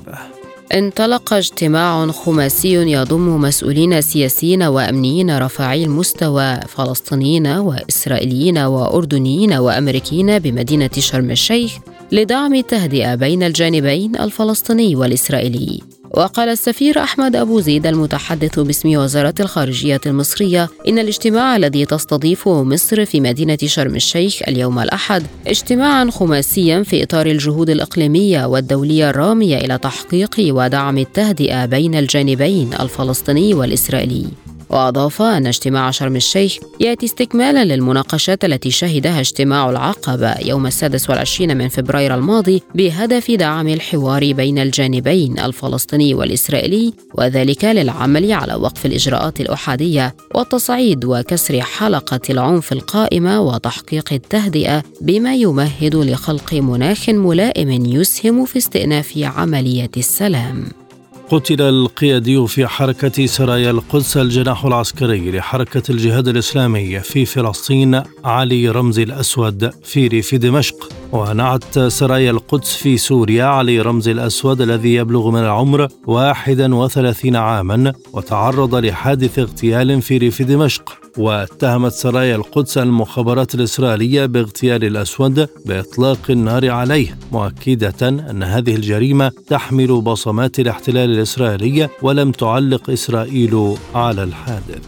انطلق اجتماع خماسي يضم مسؤولين سياسيين وأمنيين رفيعي المستوى فلسطينيين وإسرائيليين وأردنيين وأمريكيين بمدينة شرم الشيخ لدعم التهدئه بين الجانبين الفلسطيني والإسرائيلي. وقال السفير أحمد أبو زيد المتحدث باسم وزارة الخارجية المصرية إن الاجتماع الذي تستضيفه مصر في مدينة شرم الشيخ اليوم الأحد اجتماعا خماسيا في إطار الجهود الإقليمية والدولية الرامية إلى تحقيق ودعم التهدئة بين الجانبين الفلسطيني والإسرائيلي. وأضاف أن اجتماع شرم الشيخ يأتي استكمالا للمناقشات التي شهدها اجتماع العقبة يوم السادس والعشرين من فبراير الماضي بهدف دعم الحوار بين الجانبين الفلسطيني والإسرائيلي وذلك للعمل على وقف الإجراءات الأحادية والتصعيد وكسر حلقة العنف القائمة وتحقيق التهدئة بما يمهد لخلق مناخ ملائم يسهم في استئناف عملية السلام. قتل القيادي في حركة سرايا القدس الجناح العسكري لحركة الجهاد الإسلامي في فلسطين علي رمزي الأسود في ريف دمشق. ونعت سرايا القدس في سوريا علي رمزي الأسود الذي يبلغ من العمر 31 عاما وتعرض لحادث اغتيال في ريف دمشق. واتهمت سرايا القدس المخابرات الإسرائيلية باغتيال الأسود بإطلاق النار عليه مؤكدة أن هذه الجريمة تحمل بصمات الاحتلال الإسرائيلي ولم تعلق إسرائيل على الحادث.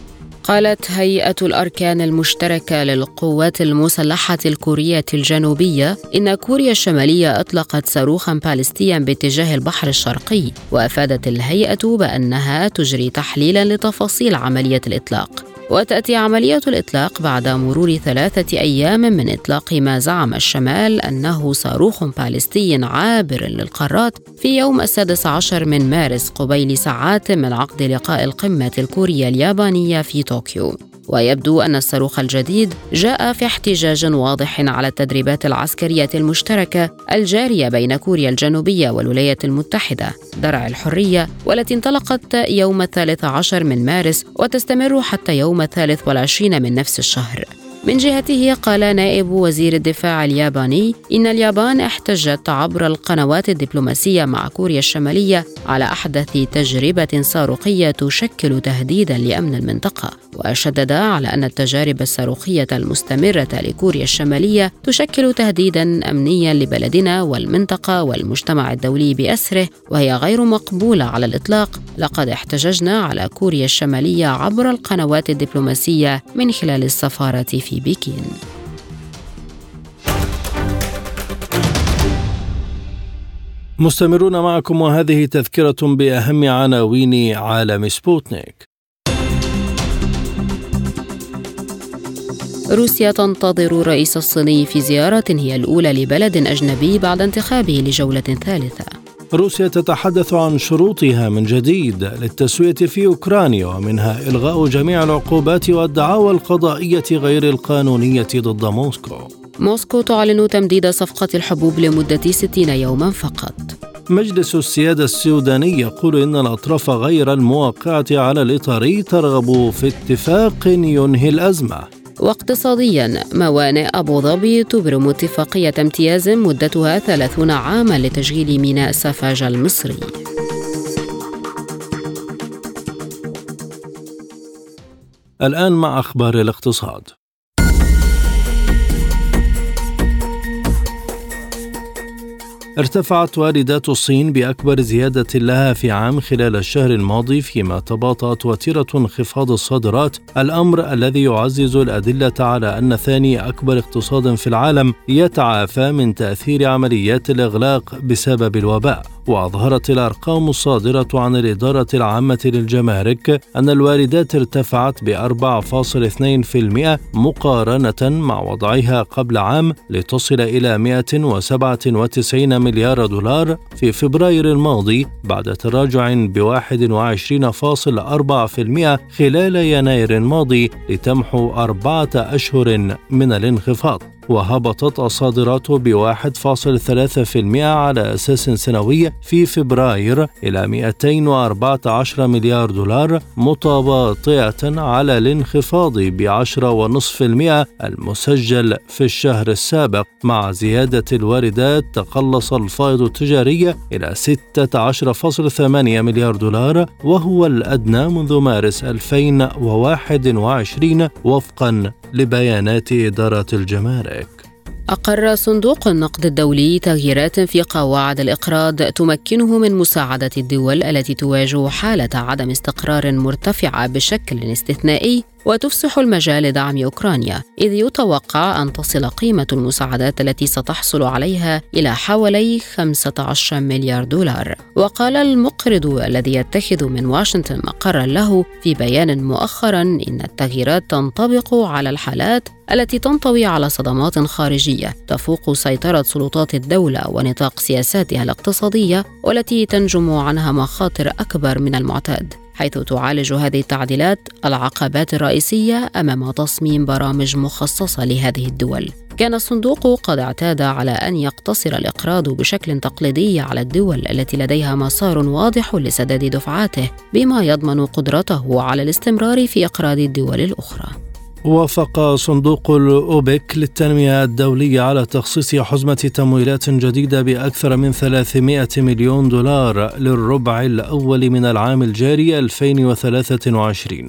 قالت هيئة الأركان المشتركة للقوات المسلحة الكورية الجنوبية إن كوريا الشمالية أطلقت صاروخا باليستيا باتجاه البحر الشرقي وأفادت الهيئة بأنها تجري تحليلا لتفاصيل عملية الإطلاق. وتأتي عملية الإطلاق بعد مرور ثلاثة أيام من إطلاق ما زعم الشمال أنه صاروخ باليستي عابر للقارات في يوم السادس عشر من مارس قبيل ساعات من عقد لقاء القمة الكورية اليابانية في طوكيو. ويبدو أن الصاروخ الجديد جاء في احتجاج واضح على التدريبات العسكرية المشتركة الجارية بين كوريا الجنوبية والولايات المتحدة درع الحرية والتي انطلقت يوم الثالث عشر من مارس وتستمر حتى يوم الثالث والعشرين من نفس الشهر. من جهته قال نائب وزير الدفاع الياباني إن اليابان احتجت عبر القنوات الدبلوماسية مع كوريا الشمالية على أحدث تجربة صاروخية تشكل تهديدا لأمن المنطقة وشدد على أن التجارب الصاروخية المستمرة لكوريا الشمالية تشكل تهديدا أمنيا لبلدنا والمنطقة والمجتمع الدولي بأسره وهي غير مقبولة على الإطلاق. لقد احتججنا على كوريا الشمالية عبر القنوات الدبلوماسية من خلال السفارة في بكين. مستمرون معكم وهذه تذكرة بأهم عناوين عالم سبوتنيك. روسيا تنتظر الرئيس الصيني في زيارة هي الأولى لبلد أجنبي بعد انتخابه لجولة ثالثة. روسيا تتحدث عن شروطها من جديد للتسوية في أوكرانيا ومنها إلغاء جميع العقوبات والدعاوى القضائية غير القانونية ضد موسكو. موسكو تعلن تمديد صفقة الحبوب لمدة 60 يوما فقط. مجلس السيادة السوداني يقول إن الأطراف غير الموقعة على الإطار ترغب في اتفاق ينهي الأزمة. واقتصاديا موانئ أبو ظبي تبرم اتفاقية امتياز مدتها 30 عاما لتشغيل ميناء سفاجة المصري. الآن مع أخبار الاقتصاد. ارتفعت واردات الصين بأكبر زيادة لها في عام خلال الشهر الماضي فيما تباطأت وتيرة انخفاض الصادرات. الأمر الذي يعزز الأدلة على أن ثاني أكبر اقتصاد في العالم يتعافى من تأثير عمليات الإغلاق بسبب الوباء. وأظهرت الأرقام الصادرة عن الإدارة العامة للجمارك أن الواردات ارتفعت ب 4.2% مقارنة مع وضعها قبل عام لتصل إلى 197 مليار دولار في فبراير الماضي بعد تراجع ب 21.4% خلال يناير الماضي لتمحو أربعة أشهر من الانخفاض. وهبطت الصادرات بواحد فاصل ثلاثة في المئة على أساس سنوي في فبراير إلى 214 مليار دولار متباطئة على الانخفاض بعشرة ونصف المئة المسجل في الشهر السابق. مع زيادة الواردات تقلص الفائض التجاري إلى 16.8 مليار دولار وهو الأدنى منذ مارس 2021 وفقا لبيانات إدارة الجمارك. أقر صندوق النقد الدولي تغييرات في قواعد الإقراض تمكنه من مساعدة الدول التي تواجه حالة عدم استقرار مرتفعة بشكل استثنائي. وتفسح المجال لدعم أوكرانيا إذ يتوقع أن تصل قيمة المساعدات التي ستحصل عليها إلى حوالي 15 مليار دولار. وقال المقرض الذي يتخذ من واشنطن مقرا له في بيان مؤخرا إن التغييرات تنطبق على الحالات التي تنطوي على صدمات خارجية تفوق سيطرة سلطات الدولة ونطاق سياساتها الاقتصادية والتي تنجم عنها مخاطر أكبر من المعتاد. حيث تعالج هذه التعديلات العقبات الرئيسية أمام تصميم برامج مخصصة لهذه الدول. كان الصندوق قد اعتاد على أن يقتصر الإقراض بشكل تقليدي على الدول التي لديها مسار واضح لسداد دفعاته بما يضمن قدرته على الاستمرار في إقراض الدول الأخرى. وافق صندوق الأوبك للتنمية الدولية على تخصيص حزمة تمويلات جديدة بأكثر من 300 مليون دولار للربع الأول من العام الجاري 2023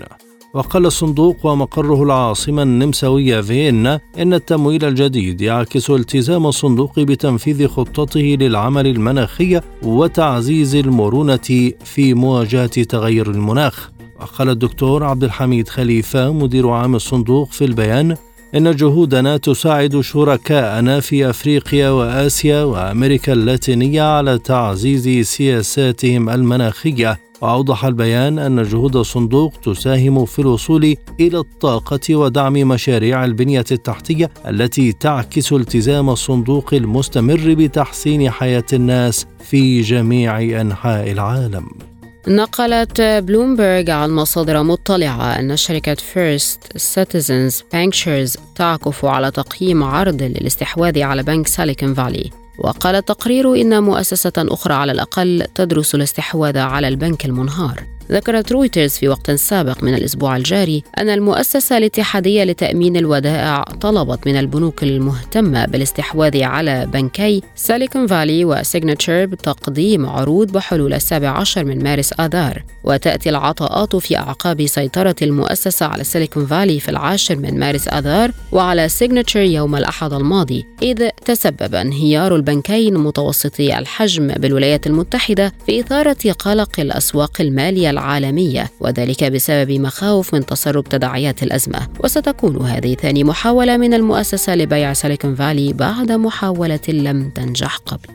وقال الصندوق ومقره العاصمة النمساوية فيينا إن التمويل الجديد يعكس التزام الصندوق بتنفيذ خطته للعمل المناخي وتعزيز المرونة في مواجهة تغير المناخ. قال الدكتور عبد الحميد خليفة مدير عام الصندوق في البيان إن جهودنا تساعد شركاءنا في أفريقيا وآسيا وأمريكا اللاتينية على تعزيز سياساتهم المناخية وأوضح البيان أن جهود الصندوق تساهم في الوصول إلى الطاقة ودعم مشاريع البنية التحتية التي تعكس التزام الصندوق المستمر بتحسين حياة الناس في جميع أنحاء العالم. نقلت بلومبرج عن مصادر مطلعة أن شركة فيرست سيتيزنز بانكشرز تعكف على تقييم عرض للاستحواذ على بنك سيليكون فالي. وقال التقرير إن مؤسسة أخرى على الأقل تدرس الاستحواذ على البنك المنهار. ذكرت رويترز في وقت سابق من الأسبوع الجاري أن المؤسسة الاتحادية لتأمين الودائع طلبت من البنوك المهتمة بالاستحواذ على بنكي سيليكون فالي وسيجنتشر بتقديم عروض بحلول السابع عشر من مارس آذار وتأتي العطاءات في أعقاب سيطرة المؤسسة على سيليكون فالي في العاشر من مارس آذار وعلى سيجنتشر يوم الأحد الماضي إذ تسبب انهيار البنكين متوسطي الحجم بالولايات المتحدة في إثارة قلق الأسواق المالية العالمية وذلك بسبب مخاوف من تسرب تداعيات الأزمة. وستكون هذه ثاني محاولة من المؤسسة لبيع سيليكون فالي بعد محاولة لم تنجح قبل.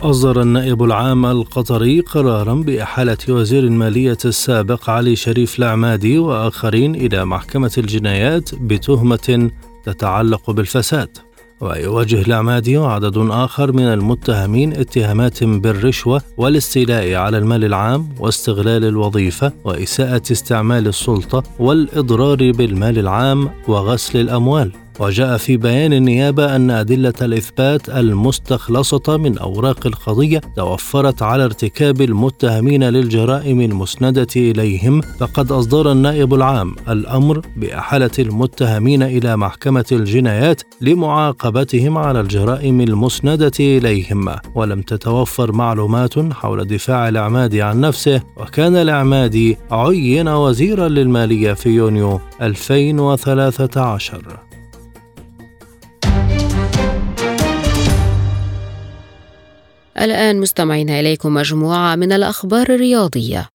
أصدر النائب العام القطري قرارا بإحالة وزير المالية السابق علي شريف العمادي وآخرين إلى محكمة الجنايات بتهمة تتعلق بالفساد. ويواجه العمادي وعدد آخر من المتهمين اتهامات بالرشوة والاستيلاء على المال العام واستغلال الوظيفة وإساءة استعمال السلطة والإضرار بالمال العام وغسل الأموال. وجاء في بيان النيابة أن أدلة الإثبات المستخلصة من أوراق القضية توفرت على ارتكاب المتهمين للجرائم المسندة إليهم فقد أصدر النائب العام الأمر بإحالة المتهمين إلى محكمة الجنايات لمعاقبتهم على الجرائم المسندة إليهم. ولم تتوفر معلومات حول دفاع العمادي عن نفسه وكان العمادي عين وزيرا للمالية في يونيو 2013 الآن مستمعين إليكم مجموعة من الأخبار الرياضية.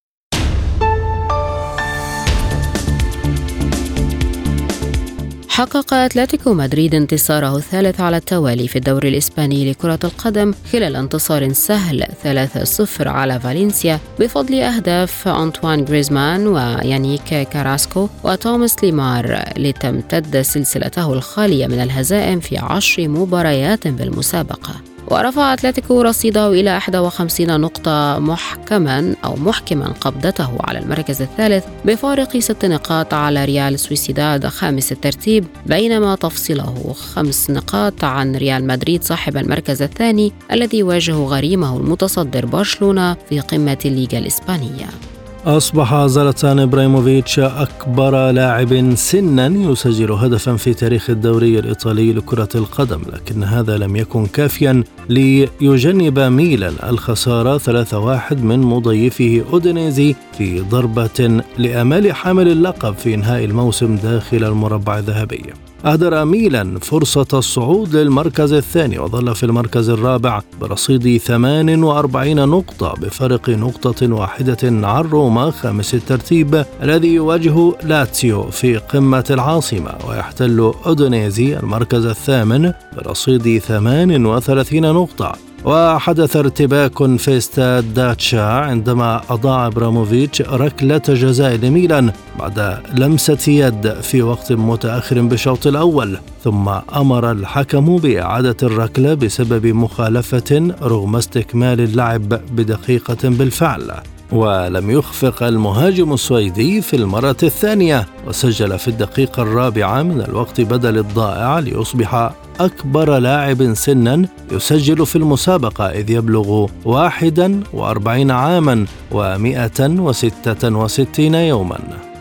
حقق أتلتيكو مدريد انتصاره الثالث على التوالي في الدوري الإسباني لكرة القدم خلال انتصار سهل 3-0 على فالنسيا بفضل أهداف أنطوان غريزمان ويانيك كاراسكو وتوماس ليمار لتمتد سلسلته الخالية من الهزائم في عشر مباريات بالمسابقة. ورفع أتلتيكو رصيده إلى 51 نقطة محكما أو محكما قبضته على المركز الثالث بفارق ست نقاط على ريال سويسيداد خامس الترتيب بينما تفصيله خمس نقاط عن ريال مدريد صاحب المركز الثاني الذي يواجه غريمه المتصدر برشلونة في قمة الليغا الإسبانية. أصبح زلاتان إبراهيموفيتش أكبر لاعب سنا يسجل هدفا في تاريخ الدوري الإيطالي لكرة القدم لكن هذا لم يكن كافيا ليجنب ميلان الخسارة 3-1 من مضيفه أودينيزي في ضربة لأمال حامل اللقب في إنهاء الموسم داخل المربع الذهبي. أهدر ميلان فرصة الصعود للمركز الثاني وظل في المركز الرابع برصيد 48 نقطة بفرق نقطة واحدة عن روما خامس الترتيب الذي يواجه لاتسيو في قمة العاصمة ويحتل أودونيزي المركز الثامن برصيد 38 نقطة. وحدث ارتباك في استاد داتشا عندما أضاع إبراموفيتش ركلة جزاء لميلان بعد لمسة يد في وقت متأخر بالشوط الأول ثم أمر الحكم بإعادة الركلة بسبب مخالفة رغم استكمال اللعب بدقيقة بالفعل. ولم يخفق المهاجم السويدي في المرة الثانية وسجل في الدقيقة الرابعة من الوقت بدل الضائع ليصبح أكبر لاعب سنا يسجل في المسابقة إذ يبلغ 41 عاما و166 يوما.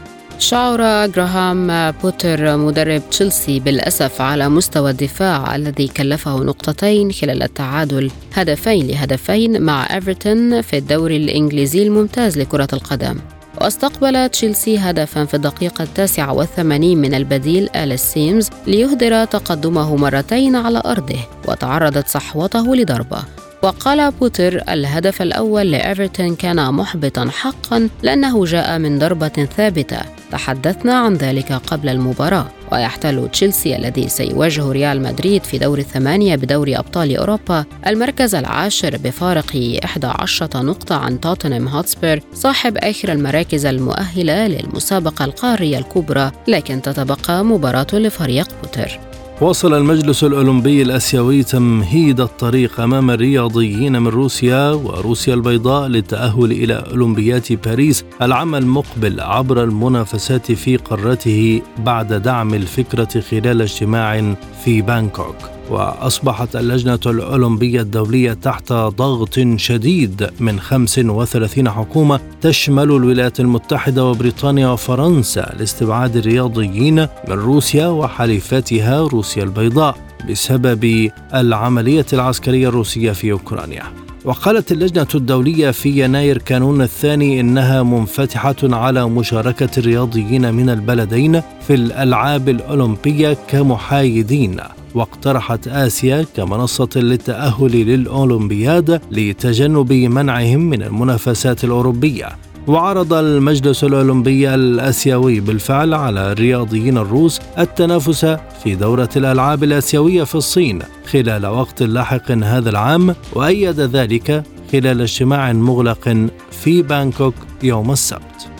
شعر جراهام بوتر مدرب تشيلسي بالأسف على مستوى الدفاع الذي كلفه نقطتين خلال التعادل. هدفين لهدفين مع إيفرتون في الدوري الإنجليزي الممتاز لكرة القدم. واستقبل تشيلسي هدفا في الدقيقة التاسعة والثمانين من البديل أليس سيمز ليهدر تقدمه مرتين على أرضه وتعرضت صحوته لضربة. وقال بوتر الهدف الأول لإيفرتون كان محبطا حقا لأنه جاء من ضربة ثابتة. تحدثنا عن ذلك قبل المباراة. ويحتل تشيلسي الذي سيواجه ريال مدريد في دور الثمانية بدوري أبطال أوروبا المركز العاشر بفارق 11 نقطة عن توتنهام هوتسبير صاحب آخر المراكز المؤهلة للمسابقة القارية الكبرى لكن تتبقى مباراة لفريق بوتر واصل المجلس الأولمبي الآسيوي تمهيد الطريق أمام الرياضيين من روسيا وروسيا البيضاء للتأهل إلى أولمبيات باريس العام المقبل عبر المنافسات في قارته بعد دعم الفكرة خلال اجتماع في بانكوك. وأصبحت اللجنة الأولمبية الدولية تحت ضغط شديد من 35 حكومة تشمل الولايات المتحدة وبريطانيا وفرنسا لاستبعاد الرياضيين من روسيا وحليفتها روسيا البيضاء بسبب العملية العسكرية الروسية في أوكرانيا. وقالت اللجنة الدولية في يناير كانون الثاني إنها منفتحة على مشاركة الرياضيين من البلدين في الألعاب الأولمبية كمحايدين. واقترحت آسيا كمنصة للتأهل للأولمبياد لتجنب منعهم من المنافسات الأوروبية. وعرض المجلس الأولمبي الآسيوي بالفعل على الرياضيين الروس التنافس في دورة الألعاب الآسيوية في الصين خلال وقت لاحق هذا العام وأيد ذلك خلال اجتماع مغلق في بانكوك يوم السبت.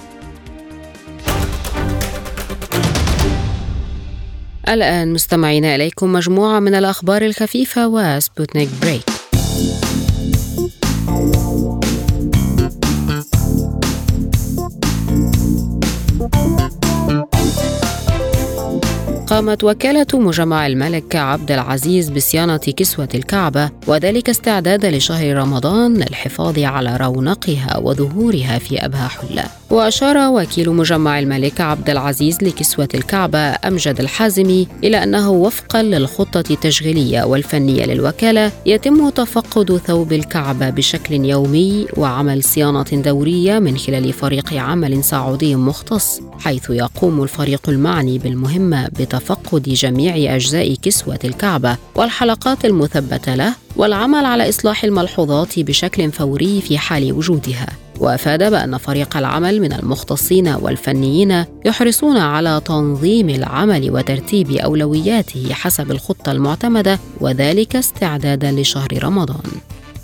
الآن مستمعين إليكم مجموعة من الأخبار الخفيفة وسبوتنيك break. قامت وكالة مجمع الملك عبد العزيز بصيانة كسوة الكعبة وذلك استعدادا لشهر رمضان للحفاظ على رونقها وظهورها في أبهى حلة. وأشار وكيل مجمع الملك عبد العزيز لكسوة الكعبة أمجد الحازمي إلى أنه وفقا للخطة التشغيلية والفنية للوكالة يتم تفقد ثوب الكعبة بشكل يومي وعمل صيانة دورية من خلال فريق عمل سعودي مختص. حيث يقوم الفريق المعني بالمهمة بتفقد جميع أجزاء كسوة الكعبة والحلقات المثبتة له والعمل على إصلاح الملحوظات بشكل فوري في حال وجودها. وأفاد بأن فريق العمل من المختصين والفنيين يحرصون على تنظيم العمل وترتيب أولوياته حسب الخطة المعتمدة وذلك استعدادا لشهر رمضان.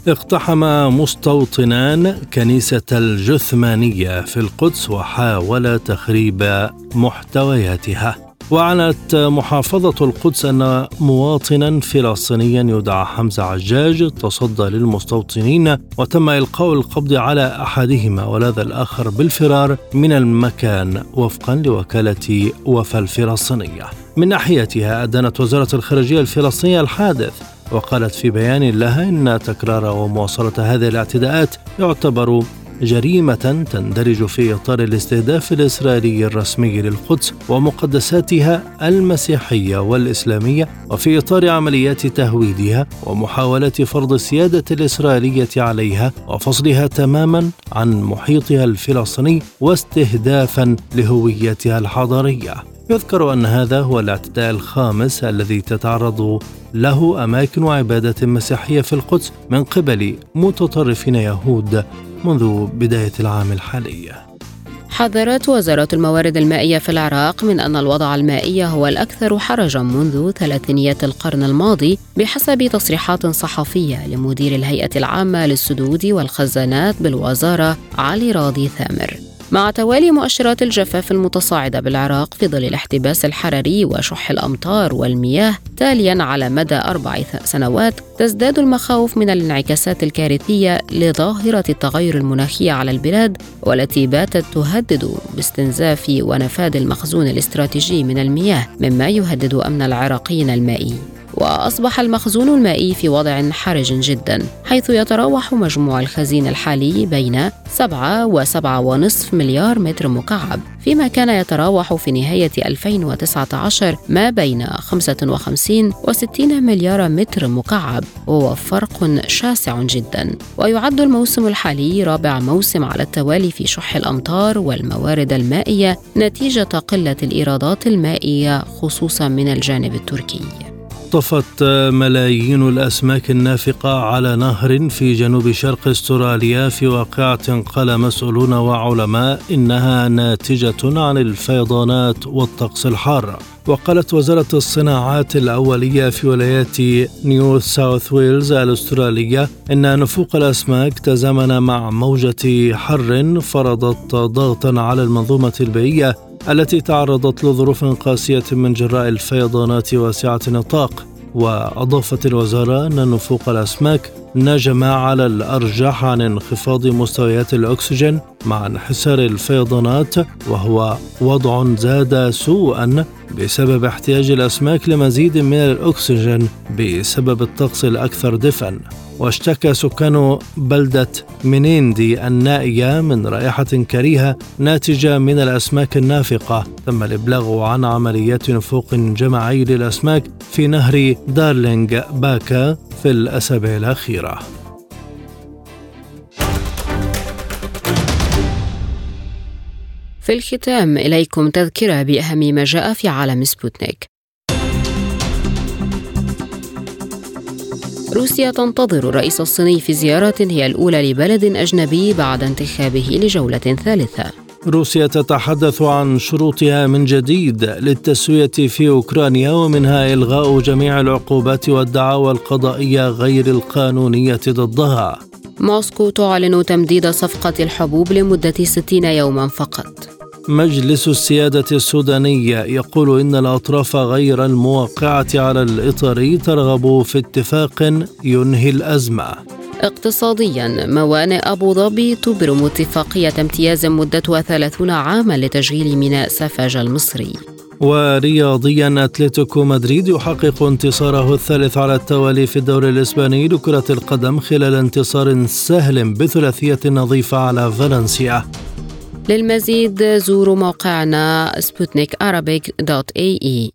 اقتحم مستوطنان كنيسة الجثمانية في القدس وحاول تخريب محتوياتها. وأعلنت محافظة القدس أن مواطنا فلسطينيا يدعى حمزة عجاج تصدى للمستوطنين وتم إلقاء القبض على أحدهما ولاذ الآخر بالفرار من المكان وفقا لوكالة وفا الفلسطينية. من ناحيتها أدانت وزارة الخارجية الفلسطينية الحادث وقالت في بيان لها إن تكرار ومواصلة هذه الاعتداءات يعتبر جريمة تندرج في إطار الاستهداف الإسرائيلي الرسمي للقدس ومقدساتها المسيحية والإسلامية وفي إطار عمليات تهويدها ومحاولة فرض السيادة الإسرائيلية عليها وفصلها تماما عن محيطها الفلسطيني واستهدافا لهويتها الحضارية. يذكر أن هذا هو الاعتداء الخامس الذي تتعرض له أماكن عبادة مسيحية في القدس من قبل متطرفين يهود منذ بداية العام الحالي. حذرت وزارة الموارد المائية في العراق من أن الوضع المائي هو الأكثر حرجا منذ ثلاثينيات القرن الماضي بحسب تصريحات صحفية لمدير الهيئة العامة للسدود والخزانات بالوزارة علي راضي ثامر. مع توالي مؤشرات الجفاف المتصاعدة بالعراق في ظل الاحتباس الحراري وشح الأمطار والمياه تاليا على مدى أربع سنوات تزداد المخاوف من الانعكاسات الكارثية لظاهرة التغير المناخي على البلاد والتي باتت تهدد باستنزاف ونفاذ المخزون الاستراتيجي من المياه مما يهدد أمن العراقيين المائي وأصبح المخزون المائي في وضع حرج جدا حيث يتراوح مجموع الخزين الحالي بين 7 و7.5 مليار متر مكعب فيما كان يتراوح في نهاية 2019 ما بين 55 و 60 مليار متر مكعب وهو فرق شاسع جدا. ويعد الموسم الحالي رابع موسم على التوالي في شح الأمطار والموارد المائية نتيجة قلة الإيرادات المائية خصوصا من الجانب التركي. طفت ملايين الأسماك النافقة على نهر في جنوب شرق استراليا في واقعة قال مسؤولون وعلماء إنها ناتجة عن الفيضانات والطقس الحار. وقالت وزارة الصناعات الأولية في ولايات نيو ساوث ويلز الأسترالية إن نفوق الأسماك تزامن مع موجة حر فرضت ضغطا على المنظومة البيئية التي تعرضت لظروف قاسية من جراء الفيضانات واسعة النطاق وأضافت الوزارة أن نفوق الأسماك نجم على الأرجح عن انخفاض مستويات الأكسجين مع انحسار الفيضانات وهو وضع زاد سوءا بسبب احتياج الأسماك لمزيد من الأكسجين بسبب الطقس الأكثر دفئا واشتكى سكان بلدة منيندي النائية من رائحة كريهة ناتجة من الأسماك النافقة. تم الإبلاغ عن عمليات نفوق جماعي للأسماك في نهر دارلينغ باكا في الأسابيع الأخيرة. في الختام إليكم تذكرة بأهم ما جاء في عالم سبوتنيك. روسيا تنتظر الرئيس الصيني في زيارة هي الأولى لبلد أجنبي بعد انتخابه لجولة ثالثة. روسيا تتحدث عن شروطها من جديد للتسوية في أوكرانيا ومنها إلغاء جميع العقوبات والدعاوى القضائية غير القانونية ضدها. موسكو تعلن تمديد صفقة الحبوب لمدة 60 يوما فقط. مجلس السيادة السوداني يقول إن الأطراف غير الموقعة على الإطار ترغب في اتفاق ينهي الأزمة. اقتصاديا موانئ أبو ظبي تبرم اتفاقية امتياز مدتها 30 عاما لتشغيل ميناء سفاج المصري. ورياضيا أتلتيكو مدريد يحقق انتصاره الثالث على التوالي في الدوري الإسباني لكرة القدم خلال انتصار سهل بثلاثية نظيفة على فالنسيا. للمزيد زوروا موقعنا سبوتنيك دوت اي اي